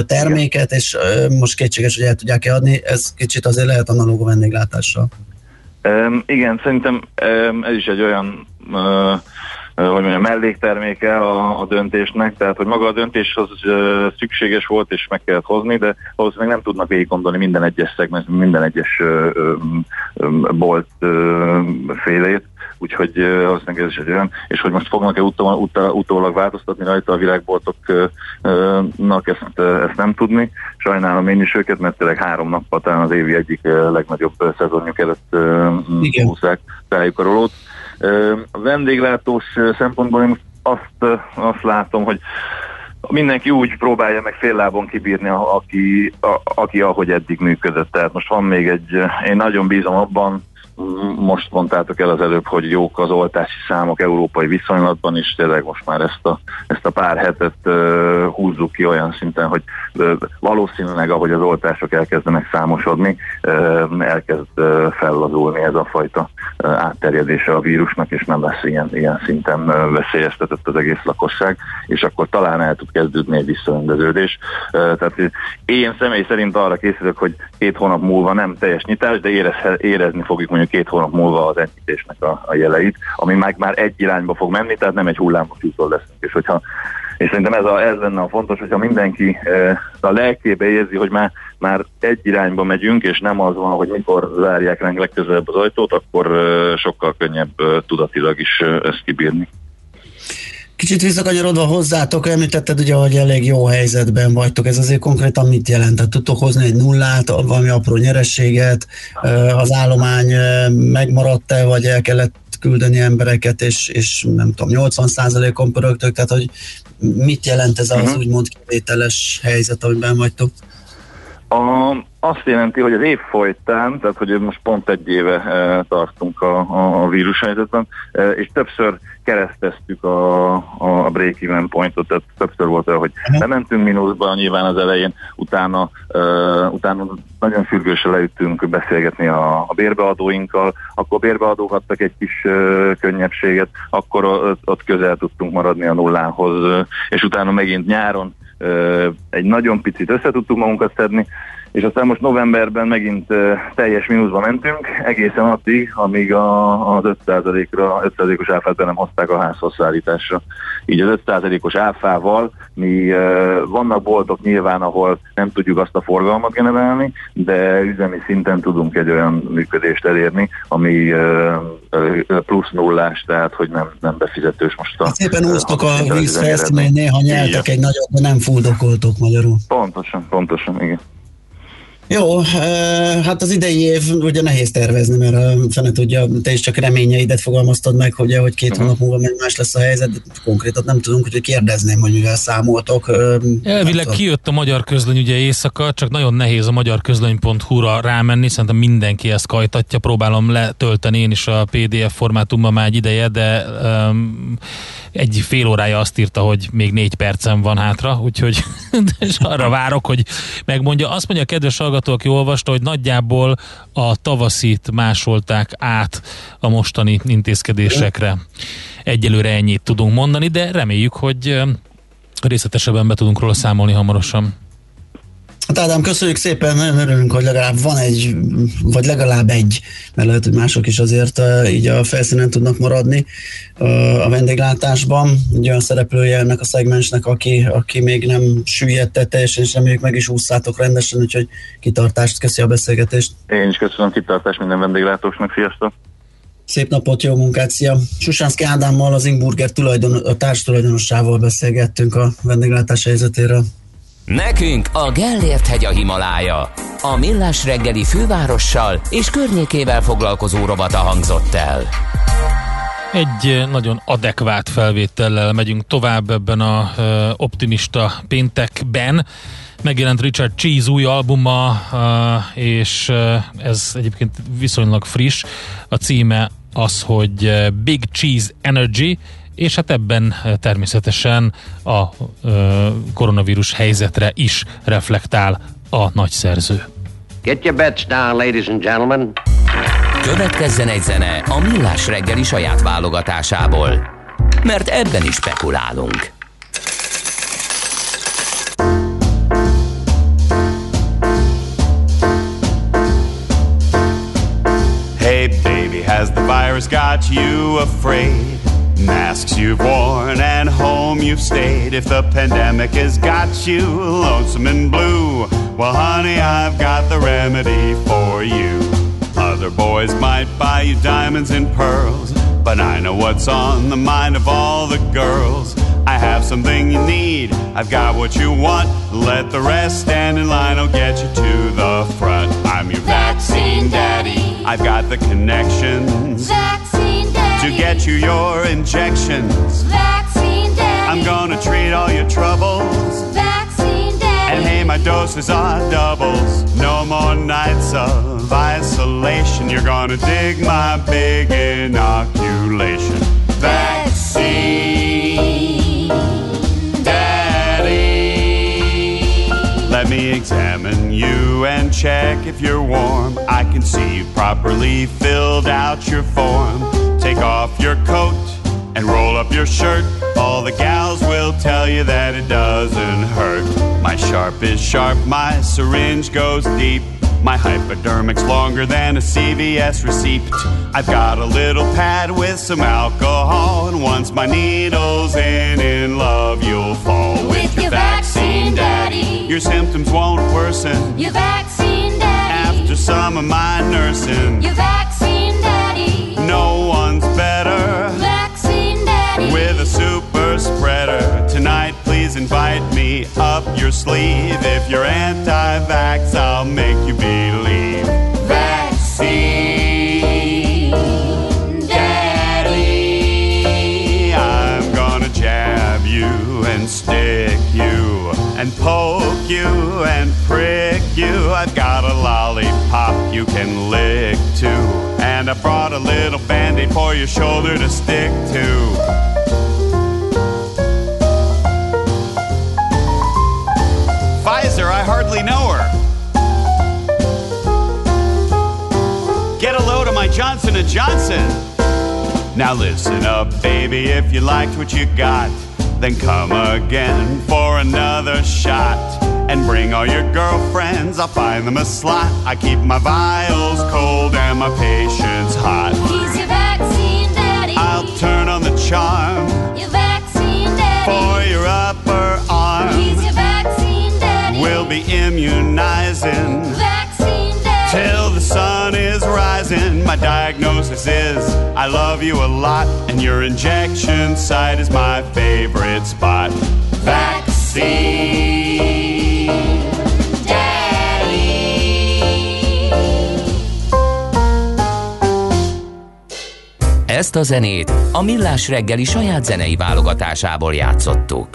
terméket, Igen. és most kétséges, hogy el tudják-e adni. Ez kicsit azért lehet analóg a vendéglátással. Um, igen, szerintem um, ez is egy olyan uh, hogy mondjam, mellékterméke a, a döntésnek, tehát hogy maga a döntés az szükséges volt és meg kellett hozni, de valószínűleg nem tudnak végig gondolni minden egyes szegment, minden egyes ö, ö, ö, bolt ö, félét, úgyhogy valószínűleg ez is egy olyan, és hogy most fognak-e utó, utó, utólag változtatni rajta a virágboltoknak, ezt, ezt nem tudni. Sajnálom én is őket, mert tényleg három nappal talán az évi egyik legnagyobb szezonjuk előtt húzzák rájuk a rolót A vendéglátós szempontból én azt, azt látom, hogy mindenki úgy próbálja meg fél lábon kibírni, aki, a, aki ahogy eddig működött. Tehát most van még egy, én nagyon bízom abban, most mondtátok el az előbb, hogy jók az oltási számok európai viszonylatban, és tényleg most már ezt a, ezt a pár hetet uh, húzzuk ki olyan szinten, hogy uh, valószínűleg ahogy az oltások elkezdenek számosodni, uh, elkezd uh, fellazulni ez a fajta uh, átterjedése a vírusnak, és nem lesz ilyen, ilyen szinten uh, veszélyeztetett az egész lakosság, és akkor talán el tud kezdődni egy visszarendeződés. Uh, tehát én személy szerint arra készülök, hogy két hónap múlva nem teljes nyitás, de érez, érezni fogjuk mondjuk két hónap múlva az enyhítésnek a, a jeleit, ami meg már egy irányba fog menni, tehát nem egy hullámos úton leszünk, és hogyha és szerintem ez, a, ez lenne a fontos, hogyha mindenki e, a lelkébe érzi, hogy már, már egy irányba megyünk, és nem az van, hogy mikor zárják ránk legközelebb az ajtót, akkor e, sokkal könnyebb e, tudatilag is e, ezt kibírni. Kicsit visszakanyarodva hozzátok, említetted ugye, hogy elég jó helyzetben vagytok, ez azért konkrétan mit jelent? Tehát tudtok hozni egy nullát, valami apró nyerességet, az állomány megmaradt-e, vagy el kellett küldeni embereket, és, és nem tudom, 80%-on pörögtök, tehát hogy mit jelent ez az Mhm. úgymond kivételes helyzet, amiben vagytok? A, azt jelenti, hogy az év folytán, tehát hogy most pont egy éve e, tartunk a, a, a vírushelyzetben, e, és többször kereszteztük a, a break-even pointot, tehát többször volt olyan, hogy bementünk mínuszba nyilván az elején, utána, e, utána nagyon sürgősen leüttünk beszélgetni a, a bérbeadóinkkal, akkor a bérbeadók adtak egy kis e, könnyebbséget, akkor ott, ott közel tudtunk maradni a nullához, e, és utána megint nyáron ö, egy nagyon picit össze tudtuk magunkat szedni, és aztán most novemberben megint teljes mínuszba mentünk, egészen addig, amíg a, az 5%-ra, 5%-os áfát be nem hozták a házhoz szállításra. Így az 5%-os áfával mi vannak boltok nyilván, ahol nem tudjuk azt a forgalmat generálni, de üzemi szinten tudunk egy olyan működést elérni, ami plusz nullás, tehát hogy nem, nem befizetős most a... Szépen úsztok a a- víz a- felszínén, néha nyeltek egy nagyot, de nem fuldokoltok magyarul. Pontosan, pontosan, igen. Jó, hát az idei év ugye nehéz tervezni, mert fene tudja, te is csak reményeidet fogalmaztad meg, hogy, hogy két hónap múlva meg más lesz a helyzet, de konkrétat nem tudunk, úgyhogy kérdezném, hogy mivel számoltok. Elvileg kijött a magyar közlöny ugye éjszaka, csak nagyon nehéz a magyarközlöny.hu-ra rámenni, szerintem mindenki ezt kajtatja, próbálom letölteni én is a PDF formátumban már egy ideje, de um, egy fél órája azt írta, hogy még négy percem van hátra, úgyhogy és arra várok, hogy megmondja. Azt mondja a kedves hallgató, aki olvasta, hogy nagyjából a tavaszit másolták át a mostani intézkedésekre. Egyelőre ennyit tudunk mondani, de reméljük, hogy részletesebben be tudunk róla számolni hamarosan. Hát Ádám, köszönjük szépen, nagyon örülünk, hogy legalább van egy, vagy legalább egy, mert lehet, hogy mások is azért így a felszínen tudnak maradni a vendéglátásban. Egy olyan szereplője ennek a szegmensnek, aki, aki még nem süllyedte teljesen, és reméljük meg is ússzátok rendesen, úgyhogy kitartást, köszi a beszélgetést. Én is köszönöm kitartást minden vendéglátósnak, sziasztok! Szép napot, jó munkát, szia! Susánszki Ádámmal, az Ingburger tulajdon, a társtulajdonossával beszélgettünk a vendéglátás helyzetéről. Nekünk a Gellért hegy a Himalája. A Millás reggeli fővárossal és környékével foglalkozó robata hangzott el. Egy eh, nagyon adekvát felvétellel megyünk tovább ebben a ö, optimista péntekben. Megjelent Richard Cheese új albuma, ö, és ez egyébként viszonylag friss. A címe az, hogy Big Cheese Energy, és hát ebben ö, természetesen a ö, koronavírus helyzetre is reflektál a nagy szerző. Get your bets down, ladies and gentlemen. Következzen egy zene a Millás reggeli saját válogatásából. Mert ebben is spekulálunk. Hey, baby, has the virus got you afraid? Masks you've worn and home you've stayed. If the pandemic has got you lonesome and blue, well, honey, I've got the remedy for you. Other boys might buy you diamonds and pearls, but I know what's on the mind of all the girls. I have something you need, I've got what you want. Let the rest stand in line, I'll get you to the front. I'm your vaccine daddy, I've got the connections Vaccine. To get you your injections. Vaccine Daddy. I'm gonna treat all your troubles. Vaccine Daddy. And hey, my doses are doubles. No more nights of isolation. You're gonna dig my big inoculation. Vaccine you and check if you're warm. I can see you properly filled out your form. Take off your coat and roll up your shirt. All the gals will tell you that it doesn't hurt. My sharp is sharp, my syringe goes deep. My hypodermic's longer than a CVS receipt. I've got a little pad with some alcohol, and once my needle's in, in love you'll fall With your vaccine daddy. Your symptoms won't worsen Your vaccine daddy. after some of my nursing. Your vaccine daddy. No one's better Vaccine daddy. with a super spreader. Tonight, please invite me up your sleeve. If you're anti-vax, I'll make you believe. Vaccine poke you and prick you. I've got a lollipop you can lick to. And I brought a little band-aid for your shoulder to stick to. Pfizer, I hardly know her. Get a load of my Johnson & Johnson. Now listen up, baby, if you liked what you got, then come again for another shot. And bring all your girlfriends, I'll find them a slot. I keep my vials cold and my patients hot. He's your vaccine daddy. I'll turn on the charm Your vaccine daddy. for your upper arm. He's your vaccine daddy. We'll be immunizing rising. My diagnosis is I love you a lot, and your injection site is my favorite spot. Vaccine Ezt a zenét a Millás reggeli saját zenei válogatásából játszottuk.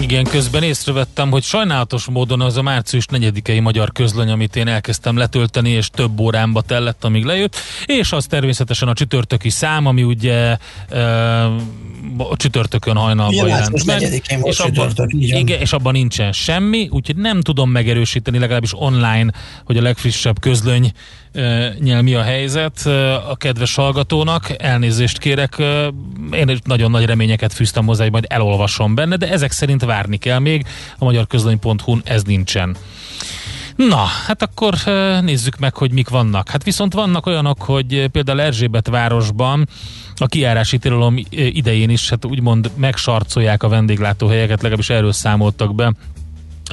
Igen, közben észrevettem, hogy sajnálatos módon az a március 4-i magyar közlöny, amit én elkezdtem letölteni, és több órámba tellett, amíg lejött, és az természetesen a csütörtöki szám, ami ugye e, a csütörtökön hajnalban jelent március meg, 4-én volt és abban, igen, és abban nincsen semmi, úgyhogy nem tudom megerősíteni legalábbis online, hogy a legfrissebb közlöny nyel mi a helyzet a kedves hallgatónak. Elnézést kérek, én nagyon nagy reményeket fűztem hozzá, hogy majd elolvasom benne, de ezek szerint várni kell még. A magyarközlöny.hu-n ez nincsen. Na, hát akkor nézzük meg, hogy mik vannak. Hát viszont vannak olyanok, hogy például Erzsébet városban a kiárási tilalom idején is hát úgymond megsarcolják a vendéglátóhelyeket, legalábbis erről számoltak be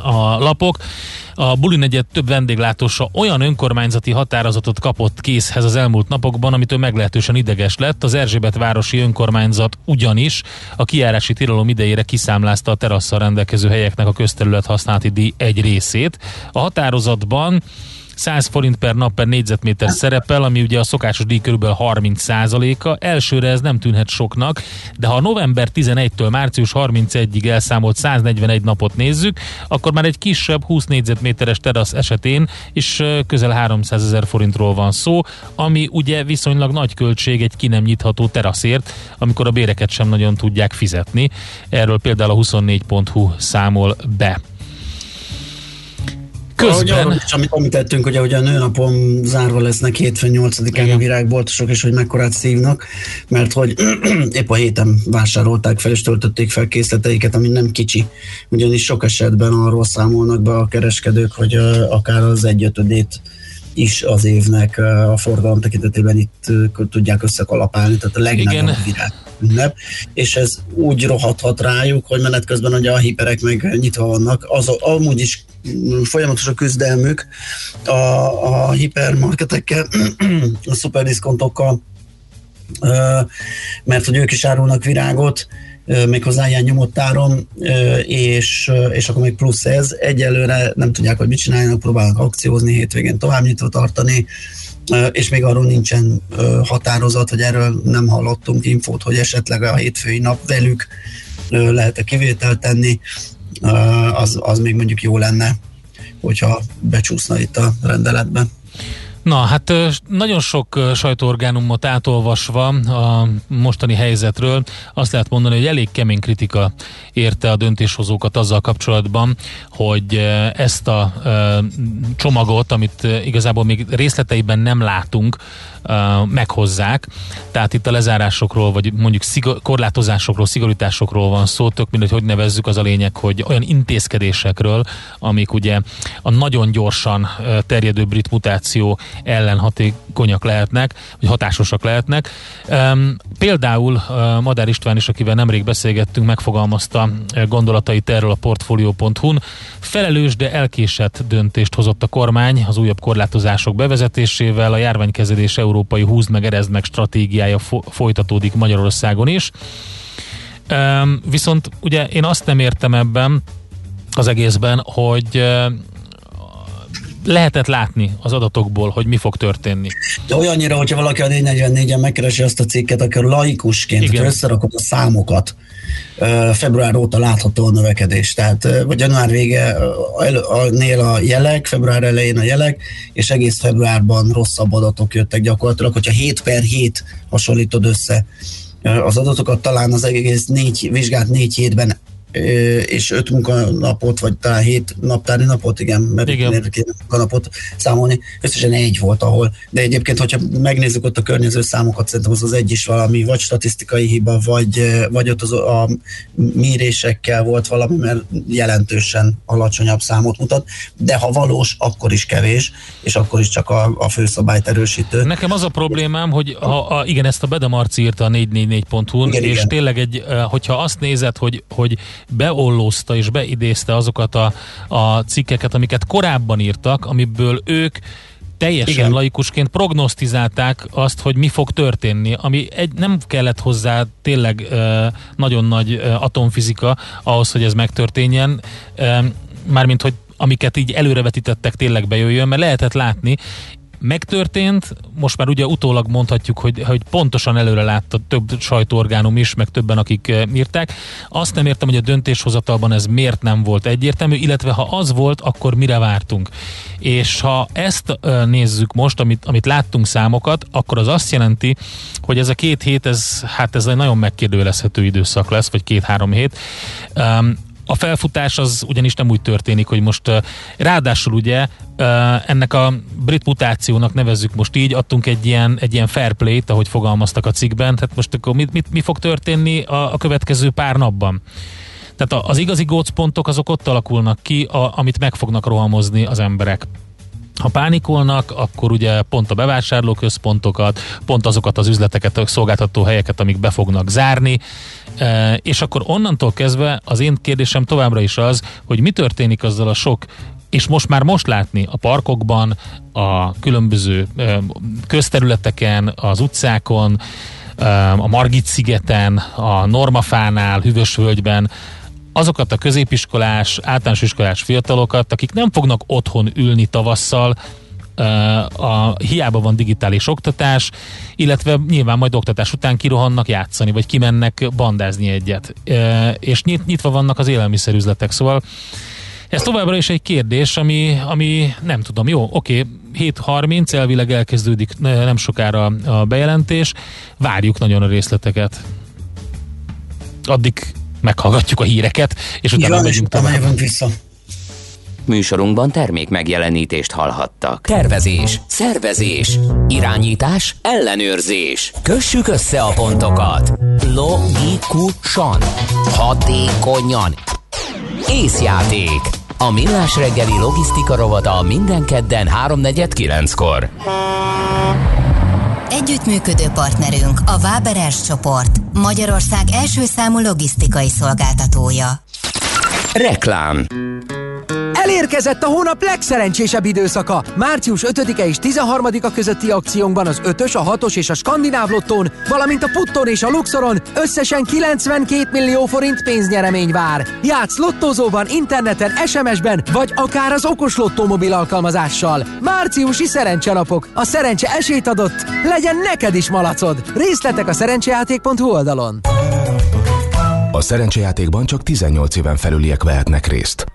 a lapok. A Buli negyed több vendéglátósa olyan önkormányzati határozatot kapott készhez az elmúlt napokban, amitől meglehetősen ideges lett. Az Erzsébet városi önkormányzat ugyanis a kiárási tilalom idejére kiszámlázta a terasszal rendelkező helyeknek a közterület használati díj egy részét. A határozatban 100 forint per nap per négyzetméter szerepel, ami ugye a szokásos díj körülbelül 30 a Elsőre ez nem tűnhet soknak, de ha november 11-től március 31-ig elszámolt 141 napot nézzük, akkor már egy kisebb 20 négyzetméteres terasz esetén is közel 300 ezer forintról van szó, ami ugye viszonylag nagy költség egy ki nem nyitható teraszért, amikor a béreket sem nagyon tudják fizetni. Erről például a 24.hu számol be. Közben... Ahogy is, amit említettünk, ugye, hogy a nőnapon zárva lesznek hétfőn 8-án a virágboltosok, és hogy mekkorát szívnak, mert hogy épp a héten vásárolták fel és töltötték fel készleteiket, ami nem kicsi. Ugyanis sok esetben arról számolnak be a kereskedők, hogy akár az egyötödét is az évnek a forgalom tekintetében itt tudják összekalapálni, tehát a legnagyobb virág ünnep, és ez úgy rohadhat rájuk, hogy menet közben ugye a hiperek meg nyitva vannak, az amúgy is folyamatos a küzdelmük a, a hipermarketekkel, a szuperdiskontokkal, ö, mert hogy ők is árulnak virágot, méghozzá ilyen nyomott áron, és, és akkor még plusz ez. Egyelőre nem tudják, hogy mit csináljanak, próbálnak akciózni, hétvégén tovább nyitva tartani, és még arról nincsen határozat, hogy erről nem hallottunk infót, hogy esetleg a hétfői nap velük lehet-e kivételt tenni, az, az még mondjuk jó lenne, hogyha becsúszna itt a rendeletben. Na, hát nagyon sok sajtóorgánumot átolvasva a mostani helyzetről azt lehet mondani, hogy elég kemény kritika érte a döntéshozókat azzal kapcsolatban, hogy ezt a csomagot, amit igazából még részleteiben nem látunk, meghozzák. Tehát itt a lezárásokról, vagy mondjuk szigor- korlátozásokról, szigorításokról van szó, tök mindegy, hogy nevezzük, az a lényeg, hogy olyan intézkedésekről, amik ugye a nagyon gyorsan terjedő brit mutáció ellen hatékonyak lehetnek, vagy hatásosak lehetnek. Például uh, Madár István is, akivel nemrég beszélgettünk, megfogalmazta gondolatait erről a Portfolio.hu-n. Felelős, de elkésett döntést hozott a kormány az újabb korlátozások bevezetésével. A járványkezelés európai húzd meg, erezd meg stratégiája fo- folytatódik Magyarországon is. Viszont ugye én azt nem értem ebben az egészben, hogy lehetett látni az adatokból, hogy mi fog történni. De olyannyira, hogyha valaki a 444-en megkeresi azt a cikket, akkor laikusként, Igen. hogyha összerakod a számokat, február óta látható a növekedés. Tehát vagy január vége nél a jelek, február elején a jelek, és egész februárban rosszabb adatok jöttek gyakorlatilag, hogyha 7 per 7 hasonlítod össze az adatokat, talán az egész négy, vizsgált négy hétben és öt munkanapot, vagy talán hét naptári napot, igen, mert Igen. két munkanapot számolni, összesen egy volt ahol. De egyébként, hogyha megnézzük ott a környező számokat, szerintem az az egy is valami, vagy statisztikai hiba, vagy, vagy ott az a mérésekkel volt valami, mert jelentősen alacsonyabb számot mutat, de ha valós, akkor is kevés, és akkor is csak a, a főszabályt erősítő. Nekem az a problémám, hogy ha, a, igen, ezt a Bedemarci írta a 444.hu-n, Igen, és igen. tényleg egy, hogyha azt nézed, hogy, hogy beollózta és beidézte azokat a, a cikkeket, amiket korábban írtak, amiből ők teljesen Igen. Laikusként prognosztizálták azt, hogy mi fog történni, ami egy, nem kellett hozzá tényleg uh, nagyon nagy uh, atomfizika ahhoz, hogy ez megtörténjen, uh, mármint, hogy amiket így előrevetítettek tényleg bejöjjön, mert lehetett látni, megtörtént, most már ugye utólag mondhatjuk, hogy, hogy pontosan előre látta több sajtóorgánum is, meg többen, akik eh, írták. Azt nem értem, hogy a döntéshozatalban ez miért nem volt egyértelmű, illetve ha az volt, akkor mire vártunk. És ha ezt eh, nézzük most, amit, amit láttunk számokat, akkor az azt jelenti, hogy ez a két hét, ez, hát ez egy nagyon megkérdőjelezhető időszak lesz, vagy két-három hét. Um, a felfutás az ugyanis nem úgy történik, hogy most ráadásul ugye ennek a brit mutációnak nevezzük most így, adtunk egy ilyen, egy ilyen fair play-t, ahogy fogalmaztak a cikkben, tehát most akkor mit, mit, mi fog történni a, a következő pár napban? Tehát az igazi gócpontok azok ott alakulnak ki, a, amit meg fognak rohamozni az emberek. Ha pánikolnak, akkor ugye pont a bevásárlóközpontokat, pont azokat az üzleteket, szolgáltató helyeket, amik be fognak zárni, és akkor onnantól kezdve az én kérdésem továbbra is az, hogy mi történik azzal a sok és most már most látni a parkokban, a különböző közterületeken, az utcákon, a Margit szigeten, a Normafánál, Hűvösvölgyben, azokat a középiskolás, általános iskolás fiatalokat, akik nem fognak otthon ülni tavasszal, a, hiába van digitális oktatás, illetve nyilván majd oktatás után kirohannak játszani, vagy kimennek bandázni egyet. És nyit, nyitva vannak az élelmiszerüzletek, szóval ez továbbra is egy kérdés, ami, ami nem tudom, jó, oké, 7.30, elvileg elkezdődik ne- nem sokára a bejelentés, várjuk nagyon a részleteket. Addig meghallgatjuk a híreket, és utána megyünk tovább. vissza. Műsorunkban termék megjelenítést hallhattak. Tervezés, szervezés, irányítás, ellenőrzés. Kössük össze a pontokat. Logikusan, hatékonyan. Észjáték. A millás reggeli logisztika rovata minden kedden 3.49-kor. Együttműködő partnerünk a Váberes csoport, Magyarország első számú logisztikai szolgáltatója. Reklám. Érkezett a hónap legszerencsésebb időszaka. Március 5-e és 13-a közötti akciónkban az 5-ös, a 6-os és a skandináv lottón, valamint a putton és a luxoron összesen 92 millió forint pénznyeremény vár. Játsz lottózóban, interneten, SMS-ben, vagy akár az okos lottó mobil alkalmazással. Márciusi szerencsenapok. A szerencse esélyt adott. Legyen neked is malacod. Részletek a szerencsejáték.hu oldalon. A szerencsejátékban csak 18 éven felüliek vehetnek részt.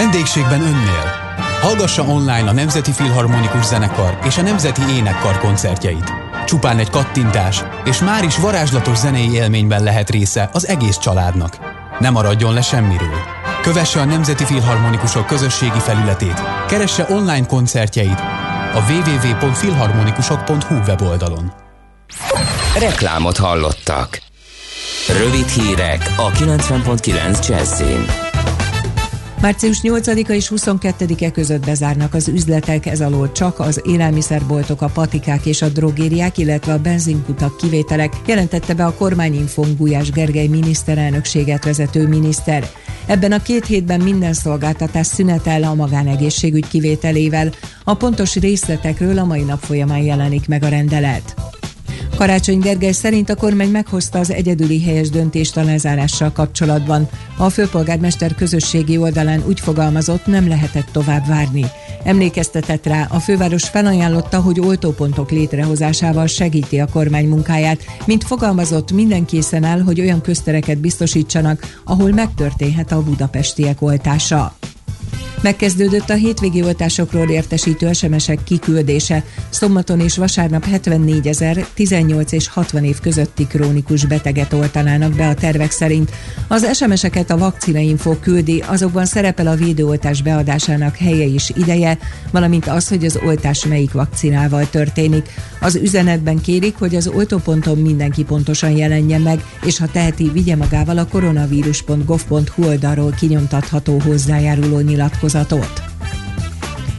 Vendégségben önnél. Hallgassa online a Nemzeti Filharmonikus Zenekar és a Nemzeti Énekkar koncertjeit. Csupán egy kattintás, és már is varázslatos zenei élményben lehet része az egész családnak. Ne maradjon le semmiről. Kövesse a Nemzeti Filharmonikusok közösségi felületét, keresse online koncertjeit a www.filharmonikusok.hu weboldalon. Reklámot hallottak. Rövid hírek a 90.9 Jazzin. Március 8-a és 22-e között bezárnak az üzletek, ez alól csak az élelmiszerboltok, a patikák és a drogériák, illetve a benzinkutak kivételek, jelentette be a kormányinfón Gulyás Gergely miniszterelnökséget vezető miniszter. Ebben a két hétben minden szolgáltatás szünetel a magánegészségügy kivételével. A pontos részletekről a mai nap folyamán jelenik meg a rendelet. Karácsony Gergely szerint a kormány meghozta az egyedüli helyes döntést a lezárással kapcsolatban. A főpolgármester közösségi oldalán úgy fogalmazott, nem lehetett tovább várni. Emlékeztetett rá, a főváros felajánlotta, hogy oltópontok létrehozásával segíti a kormány munkáját, mint fogalmazott, minden készen áll, hogy olyan köztereket biztosítsanak, ahol megtörténhet a budapestiek oltása. Megkezdődött a hétvégi oltásokról értesítő SMS-ek kiküldése. Szombaton és vasárnap 74 ezer, 18 és 60 év közötti krónikus beteget oltanának be a tervek szerint. Az SMS-eket a vakcinainfo küldi, azokban szerepel a védőoltás beadásának helye és ideje, valamint az, hogy az oltás melyik vakcinával történik. Az üzenetben kérik, hogy az oltóponton mindenki pontosan jelenjen meg, és ha teheti, vigye magával a koronavírus.gov.hu oldalról kinyomtatható hozzájáruló nyilatkozatot. za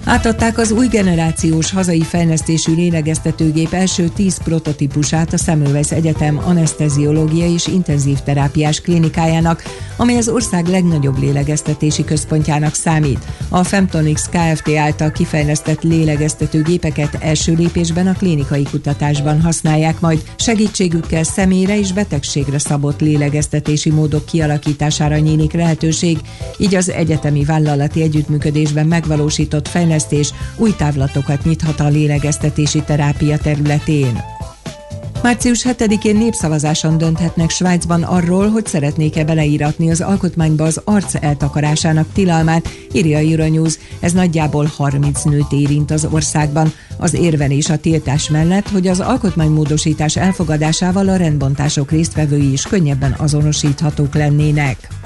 Átadták az új generációs hazai fejlesztésű lélegeztetőgép első 10 prototípusát a Semmelweis Egyetem anesteziológia és intenzív terápiás klinikájának, amely az ország legnagyobb lélegeztetési központjának számít. A Femtonix Kft. által kifejlesztett lélegeztetőgépeket első lépésben a klinikai kutatásban használják, majd segítségükkel személyre és betegségre szabott lélegeztetési módok kialakítására nyílik lehetőség, így az egyetemi vállalati együttműködésben megvalósított fejlesztés új távlatokat nyithat a lélegeztetési terápia területén. Március 7-én népszavazáson dönthetnek Svájcban arról, hogy szeretnék-e beleíratni az alkotmányba az arc eltakarásának tilalmát, írja Euronews. Ez nagyjából 30 nőt érint az országban. Az érvelés a tiltás mellett, hogy az alkotmánymódosítás elfogadásával a rendbontások résztvevői is könnyebben azonosíthatók lennének.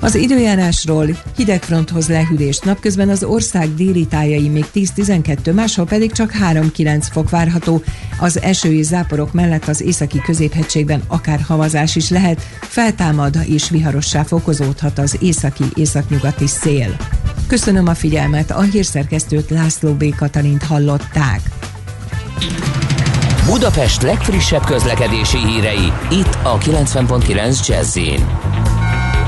Az időjárásról hidegfronthoz lehűlést napközben az ország déli tájai még 10-12, máshol pedig csak 3-9 fok várható. Az eső és záporok mellett az északi középhegységben akár havazás is lehet, feltámad és viharossá fokozódhat az északi északnyugati szél. Köszönöm a figyelmet, a hírszerkesztőt László B. Katalint hallották. Budapest legfrissebb közlekedési hírei, itt a 90.9 jazz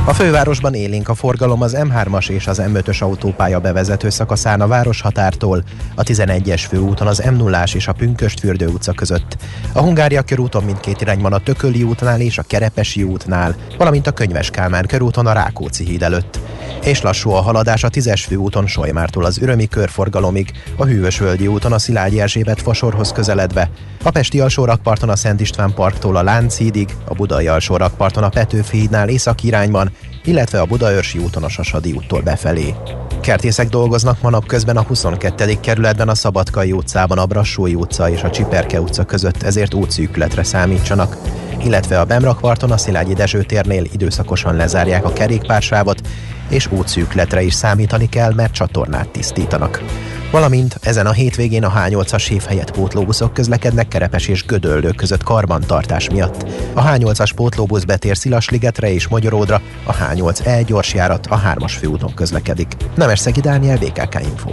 A fővárosban élénk a forgalom az M3-as és az M5-ös autópálya bevezető szakaszán a városhatártól, a 11-es főúton az M0-ás és a Pünköstfürdő utca között, a Hungária körúton mindkét irányban a Tököli útnál és a Kerepesi útnál, valamint a Könyves Kálmán körúton a Rákóczi híd előtt. És lassú a haladás a 10-es főúton Solymártól az Ürömi körforgalomig, a Hűvösvölgyi úton a Szilágyi Erzsébet fasorhoz közeledve, a Pesti alsórakparton a Szent István parktól a Lánchídig, a Budai alsórakparton a Petőfi hídnál északi irányban, illetve a Budaörsi úton a Sasadi úttól befelé. Kertészek dolgoznak ma napközben a 22. kerületben a Szabadkai utcában, a Brassói utca és a Csiperke utca között, ezért útszűkületre számítsanak illetve a Bemrakparton a Szilágyi Dezső térnél időszakosan lezárják a kerékpársávot, és útszűkletre is számítani kell, mert csatornát tisztítanak. Valamint ezen a hétvégén a H8-as hív helyett pótlóbuszok közlekednek Kerepes és Gödöllő között karbantartás miatt. A H8-as pótlóbusz betér Szilasligetre és Magyaródra, a H8E gyorsjárat a 3-as főúton közlekedik. Nemes Szegi Dániel, BKK Info.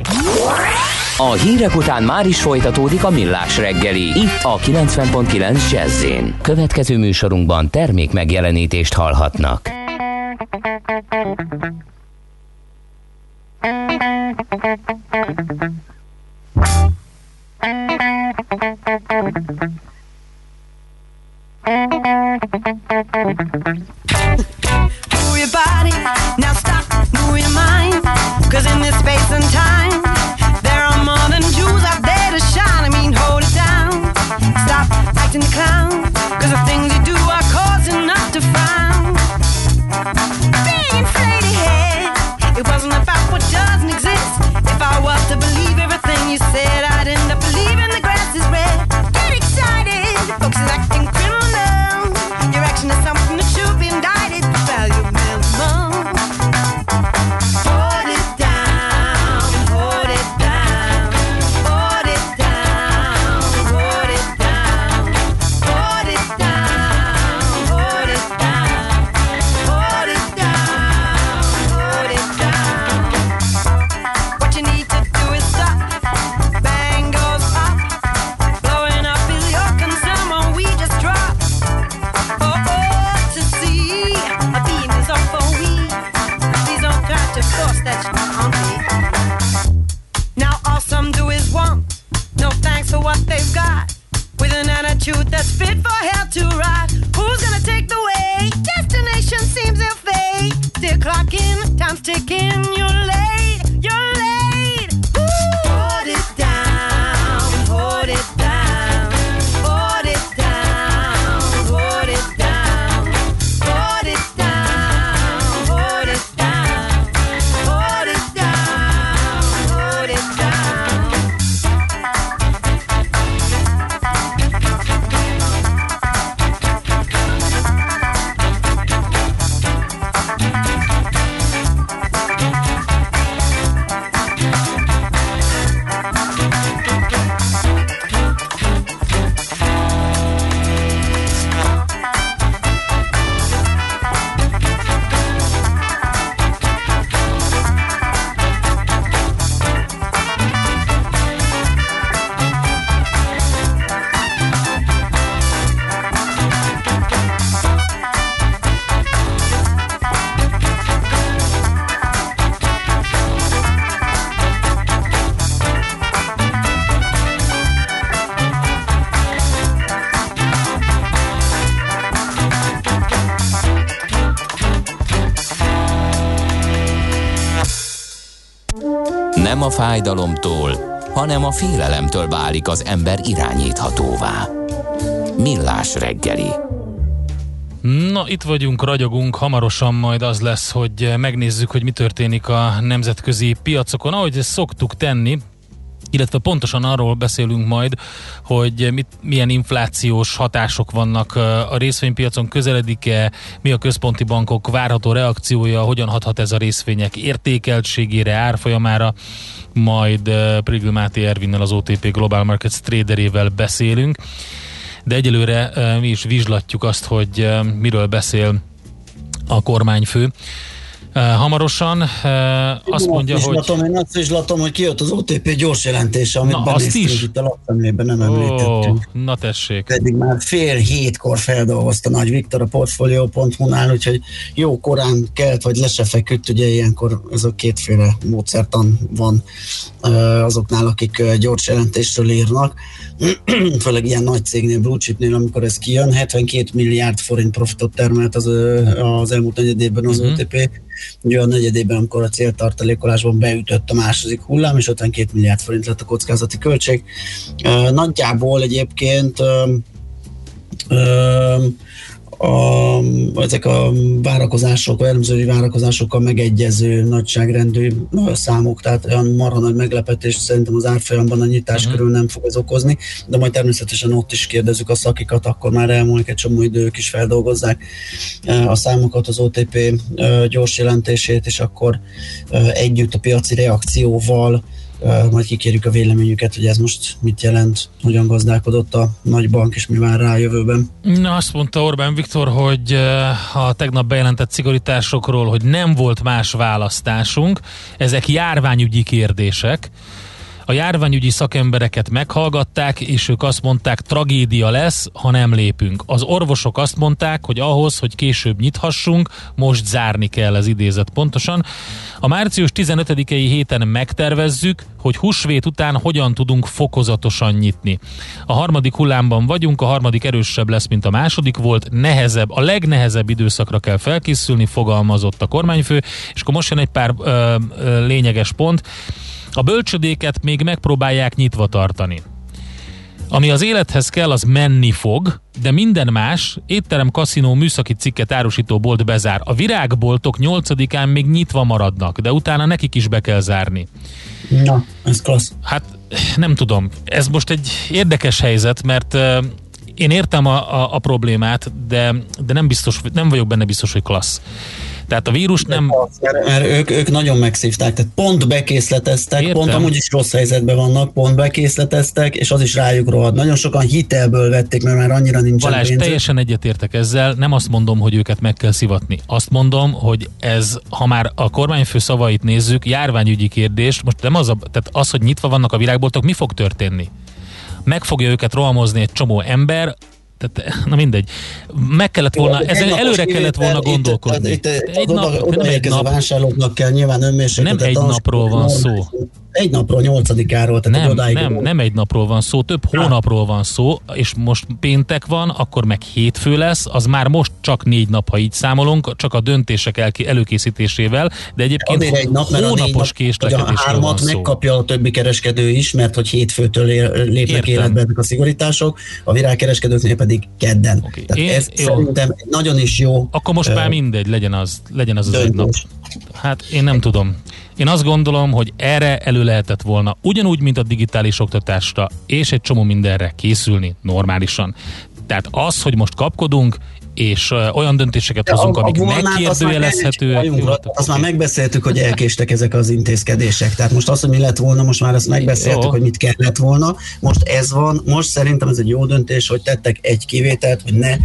A hírek után már is folytatódik a millás reggeli. Itt a 90.9 jazz Következő műsorunkban termék megjelenítést hallhatnak. Move your body, now stop, move your mind. Cause in this space and time, doesn't exist. If I was to believe everything you said, fájdalomtól, hanem a félelemtől válik az ember irányíthatóvá. Millás reggeli. Na, itt vagyunk, ragyogunk, hamarosan majd az lesz, hogy megnézzük, hogy mi történik a nemzetközi piacokon, ahogy ezt szoktuk tenni, illetve pontosan arról beszélünk majd, hogy mit, milyen inflációs hatások vannak a részvénypiacon, közeledik-e, mi a központi bankok várható reakciója, hogyan hathat ez a részvények értékeltségére, árfolyamára, majd Prigl Máté Ervinnel az OTP Global Markets traderével beszélünk, de egyelőre mi is vizslatjuk azt, hogy miről beszél a kormányfő. Hamarosan azt mondja, Én hogy... Vizslatom, én azt vizslatom, hogy kijött az OTP gyors jelentése, amit Na, azt is? itt a lapszemlében, nem említettünk. Ó, na tessék. Pedig már fél hétkor feldolgozta Nagy Viktor a Portfolio.hu-nál, úgyhogy jó korán kelt, vagy le se feküdt, ugye ilyenkor ez a kétféle módszertan van azoknál, akik gyors jelentésről írnak. Főleg ilyen nagy cégnél, blue chipnél, amikor ez kijön, 72 milliárd forint profitot termelt az, az elmúlt negyedében az Mhm. OTP, ugye a negyedében, amikor a céltartalékolásban beütött a második hullám, és 52 milliárd forint lett a kockázati költség. Nagyjából egyébként a, ezek a várakozások, a elemzői várakozásokkal megegyező nagyságrendű számok, tehát olyan marha nagy meglepetést szerintem az árfolyamban a nyitás uh-huh. körül nem fog ez okozni, de majd természetesen ott is kérdezzük a szakikat, akkor már elmúlik egy csomó idő, ők is feldolgozzák a számokat, az OTP gyors jelentését, és akkor együtt a piaci reakcióval majd kikérjük a véleményüket, hogy ez most mit jelent, hogyan gazdálkodott a nagy bank, és mi vár rá a jövőben. Na, azt mondta Orbán Viktor, hogy a tegnap bejelentett szigorításokról, hogy nem volt más választásunk, ezek járványügyi kérdések, A járványügyi szakembereket meghallgatták, és ők azt mondták, tragédia lesz, ha nem lépünk. Az orvosok azt mondták, hogy ahhoz, hogy később nyithassunk, most zárni kell az idézet pontosan. A március 15-i héten megtervezzük, hogy húsvét után hogyan tudunk fokozatosan nyitni. A harmadik hullámban vagyunk, a harmadik erősebb lesz, mint a második volt, nehezebb, a legnehezebb időszakra kell felkészülni, fogalmazott a kormányfő, és akkor most jön egy pár ö, ö, lényeges pont. A bölcsödéket még megpróbálják nyitva tartani. Ami az élethez kell, az menni fog, de minden más, étterem, kaszinó, műszaki cikket árusító bolt bezár. A virágboltok 8-án még nyitva maradnak, de utána nekik is be kell zárni. Na, ez klassz. Hát nem tudom, ez most egy érdekes helyzet, mert uh, én értem a, a, a problémát, de, de nem biztos, nem vagyok benne biztos, hogy klassz. Tehát a vírus nem... Mert, ők, ők nagyon megszívták, tehát pont bekészleteztek, Értem. pont amúgy is rossz helyzetben vannak, pont bekészleteztek, és az is rájuk rohad. Nagyon sokan hitelből vették, mert már annyira nincsen Balázs, pénzük. teljesen egyetértek ezzel, nem azt mondom, hogy őket meg kell szivatni. Azt mondom, hogy ez, ha már a kormányfő szavait nézzük, járványügyi kérdés, most nem az, a, tehát az, hogy nyitva vannak a virágboltok, mi fog történni? Meg fogja őket rohamozni egy csomó ember, tehát, na mindegy. Meg kellett volna, Egy ezen napos előre kellett volna gondolkodni. Itt, itt, egy oda, nap, oda, nem egy nap. vásárlóknak kell nyilván önmérsékletet. Nem egy napról van szó. Egy napról, nyolcadikáról, tehát Nem, odáig. nem, nem egy napról van szó, több hónapról van szó, és most péntek van, akkor meg hétfő lesz, az már most csak négy nap, ha így számolunk, csak a döntések elki- előkészítésével, de egyébként Azért egy nap, mert a hónapos a késlekedésről van hármat szó. megkapja a többi kereskedő is, mert hogy hétfőtől lépnek Értem. életbe ezek a szigorítások, a virágkereskedőknél pedig kedden. Okay. Tehát Én- ez jó. szerintem nagyon is jó. Akkor most már mindegy, legyen az, legyen az az egy nap. Hát én nem tudom. Én azt gondolom, hogy erre elő lehetett volna, ugyanúgy, mint a digitális oktatásra, és egy csomó mindenre készülni normálisan. Tehát az, hogy most kapkodunk, és olyan döntéseket hozunk, amik azt megkérdőjelezhetőek. Azt már megbeszéltük, hogy elkéstek ezek az intézkedések. Tehát most az, hogy mi lett volna, most már ezt megbeszéltük, Jó. hogy mit kellett volna. Most ez van, most szerintem ez egy jó döntés, hogy tettek egy kivételt, hogy ne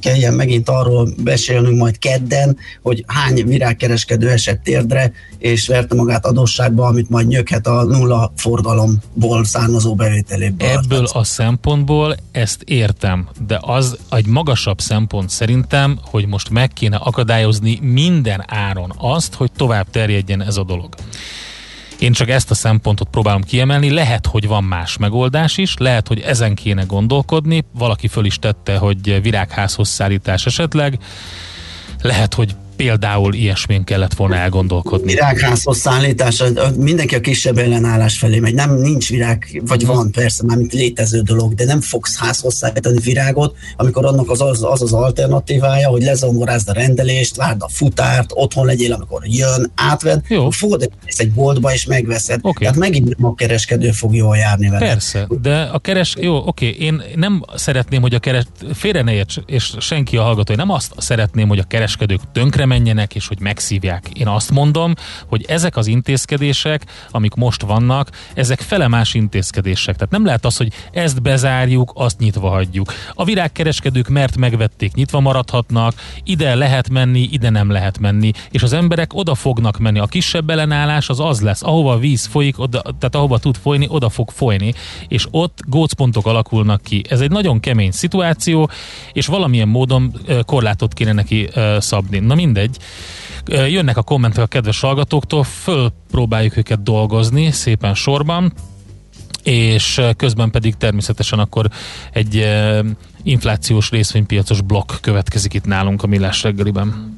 kelljen megint arról beszélnünk majd kedden, hogy hány virágkereskedő esett térdre, és verte magát adósságba, amit majd nyöghet a nulla forgalomból származó bevételéből. Ebből a szempontból ezt értem, de az egy magasabb szempont szerintem, hogy most meg kéne akadályozni minden áron azt, hogy tovább terjedjen ez a dolog. Én csak ezt a szempontot próbálom kiemelni. Lehet, hogy van más megoldás is, lehet, hogy ezen kéne gondolkodni. Valaki föl is tette, hogy virágházhoz szállítás esetleg. Lehet, hogy például ilyesmén kellett volna elgondolkodni. Virágházhoz szállítás, mindenki a kisebb ellenállás felé megy. Nem, nincs virág, vagy van persze, már mint létező dolog, de nem fogsz házhoz szállítani virágot, amikor annak az az, az, az alternatívája, hogy lezongorázd a rendelést, várd a futárt, otthon legyél, amikor jön, átved, Jó. fogod ezt egy boltba és megveszed. Okay. Tehát megint a kereskedő fog jól járni vele. Persze, de a keres... Jó, oké, én nem szeretném, hogy a keres... Félre ne érts, és senki a hallgató, én nem azt szeretném, hogy a kereskedők tönkre menjenek, és hogy megszívják. Én azt mondom, hogy ezek az intézkedések, amik most vannak, ezek fele más intézkedések. Tehát nem lehet az, hogy ezt bezárjuk, azt nyitva hagyjuk. A virágkereskedők mert megvették, nyitva maradhatnak, ide lehet menni, ide nem lehet menni, és az emberek oda fognak menni. A kisebb ellenállás az az lesz, ahova a víz folyik, oda, tehát ahova tud folyni, oda fog folyni, és ott gócpontok alakulnak ki. Ez egy nagyon kemény szituáció, és valamilyen módon korlátot kéne neki szabni. Na mindegy. Jönnek a kommentek a kedves hallgatóktól, fölpróbáljuk őket dolgozni szépen sorban, és közben pedig természetesen akkor egy inflációs részvénypiacos blokk következik itt nálunk a Millás reggeliben.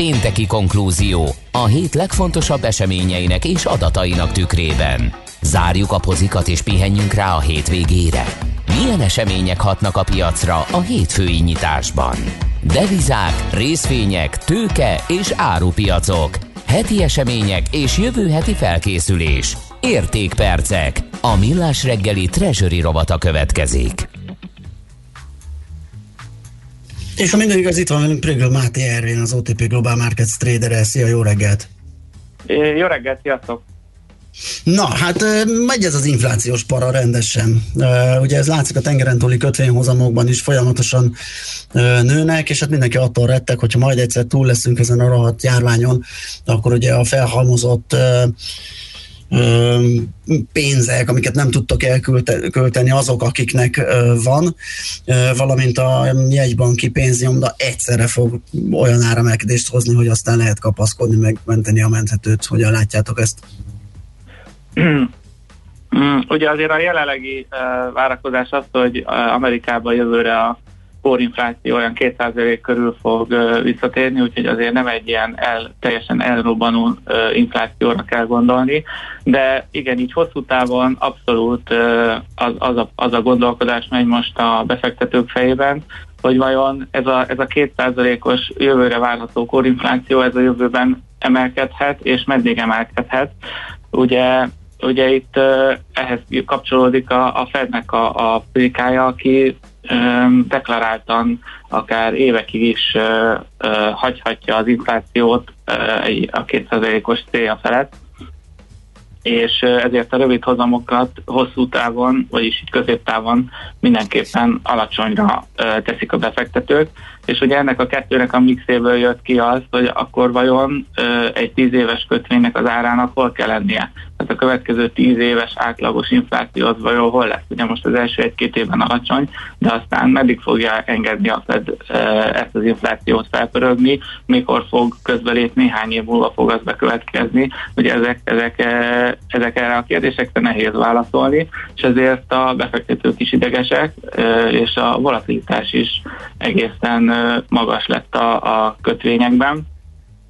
Pénteki konklúzió a hét legfontosabb eseményeinek és adatainak tükrében? Zárjuk a pozikat és pihenjünk rá a hétvégére. Milyen események hatnak a piacra a hétfői nyitásban? Devizák, részvények, tőke és árupiacok. Heti események és jövő heti felkészülés. Értékpercek. A millás reggeli treasury rovata következik. És ha minden igaz, itt van velünk Prégl Máté Ervin, az OTP Global Markets trader Szia, jó reggelt! Jó reggelt, sziasztok! Na, hát megy ez az inflációs para rendesen. Ugye ez látszik a tengeren túli kötvényhozamokban is folyamatosan nőnek, és hát mindenki attól rettek, hogyha majd egyszer túl leszünk ezen a rohadt járványon, akkor ugye a felhalmozott pénzek, amiket nem tudtok elkölteni azok, akiknek van, valamint a jegybanki pénznyomda egyszerre fog olyan áremelkedést hozni, hogy aztán lehet kapaszkodni, meg menteni a menthetőt. Hogyan látjátok ezt? Ugye azért a jelenlegi várakozás az, hogy Amerikában jövőre a kórinfláció olyan 2% körül fog visszatérni, úgyhogy azért nem egy ilyen el, teljesen elrobbanó inflációra kell gondolni, de igen, így hosszú távon abszolút az, az, a, az a gondolkodás megy most a befektetők fejében, hogy vajon ez a, ez a 2%-os jövőre várható kórinfláció ez a jövőben emelkedhet, és meddig emelkedhet. Ugye ugye itt ehhez kapcsolódik a, a Fednek a, a aki deklaráltan akár évekig is hagyhatja az inflációt a 2%-os célja felett, és ezért a rövid hozamokat hosszú távon, vagyis így középtávon mindenképpen alacsonyra teszik a befektetők, és ugye ennek a kettőnek a mixéből jött ki az, hogy akkor vajon egy 10 éves kötvénynek az árának hol kell lennie. Tehát a következő 10 éves átlagos infláció az vajon hol lesz. Ugye most az első egy-két évben alacsony, de aztán meddig fogja engedni a Fed ezt az inflációt felpörögni, mikor fog közbelépni, hány év múlva fog az bekövetkezni. Ugye ezek, ezek, ezek erre a kérdésekre nehéz válaszolni, és ezért a befektetők is idegesek, és a volatilitás is egészen magas lett a, a kötvényekben.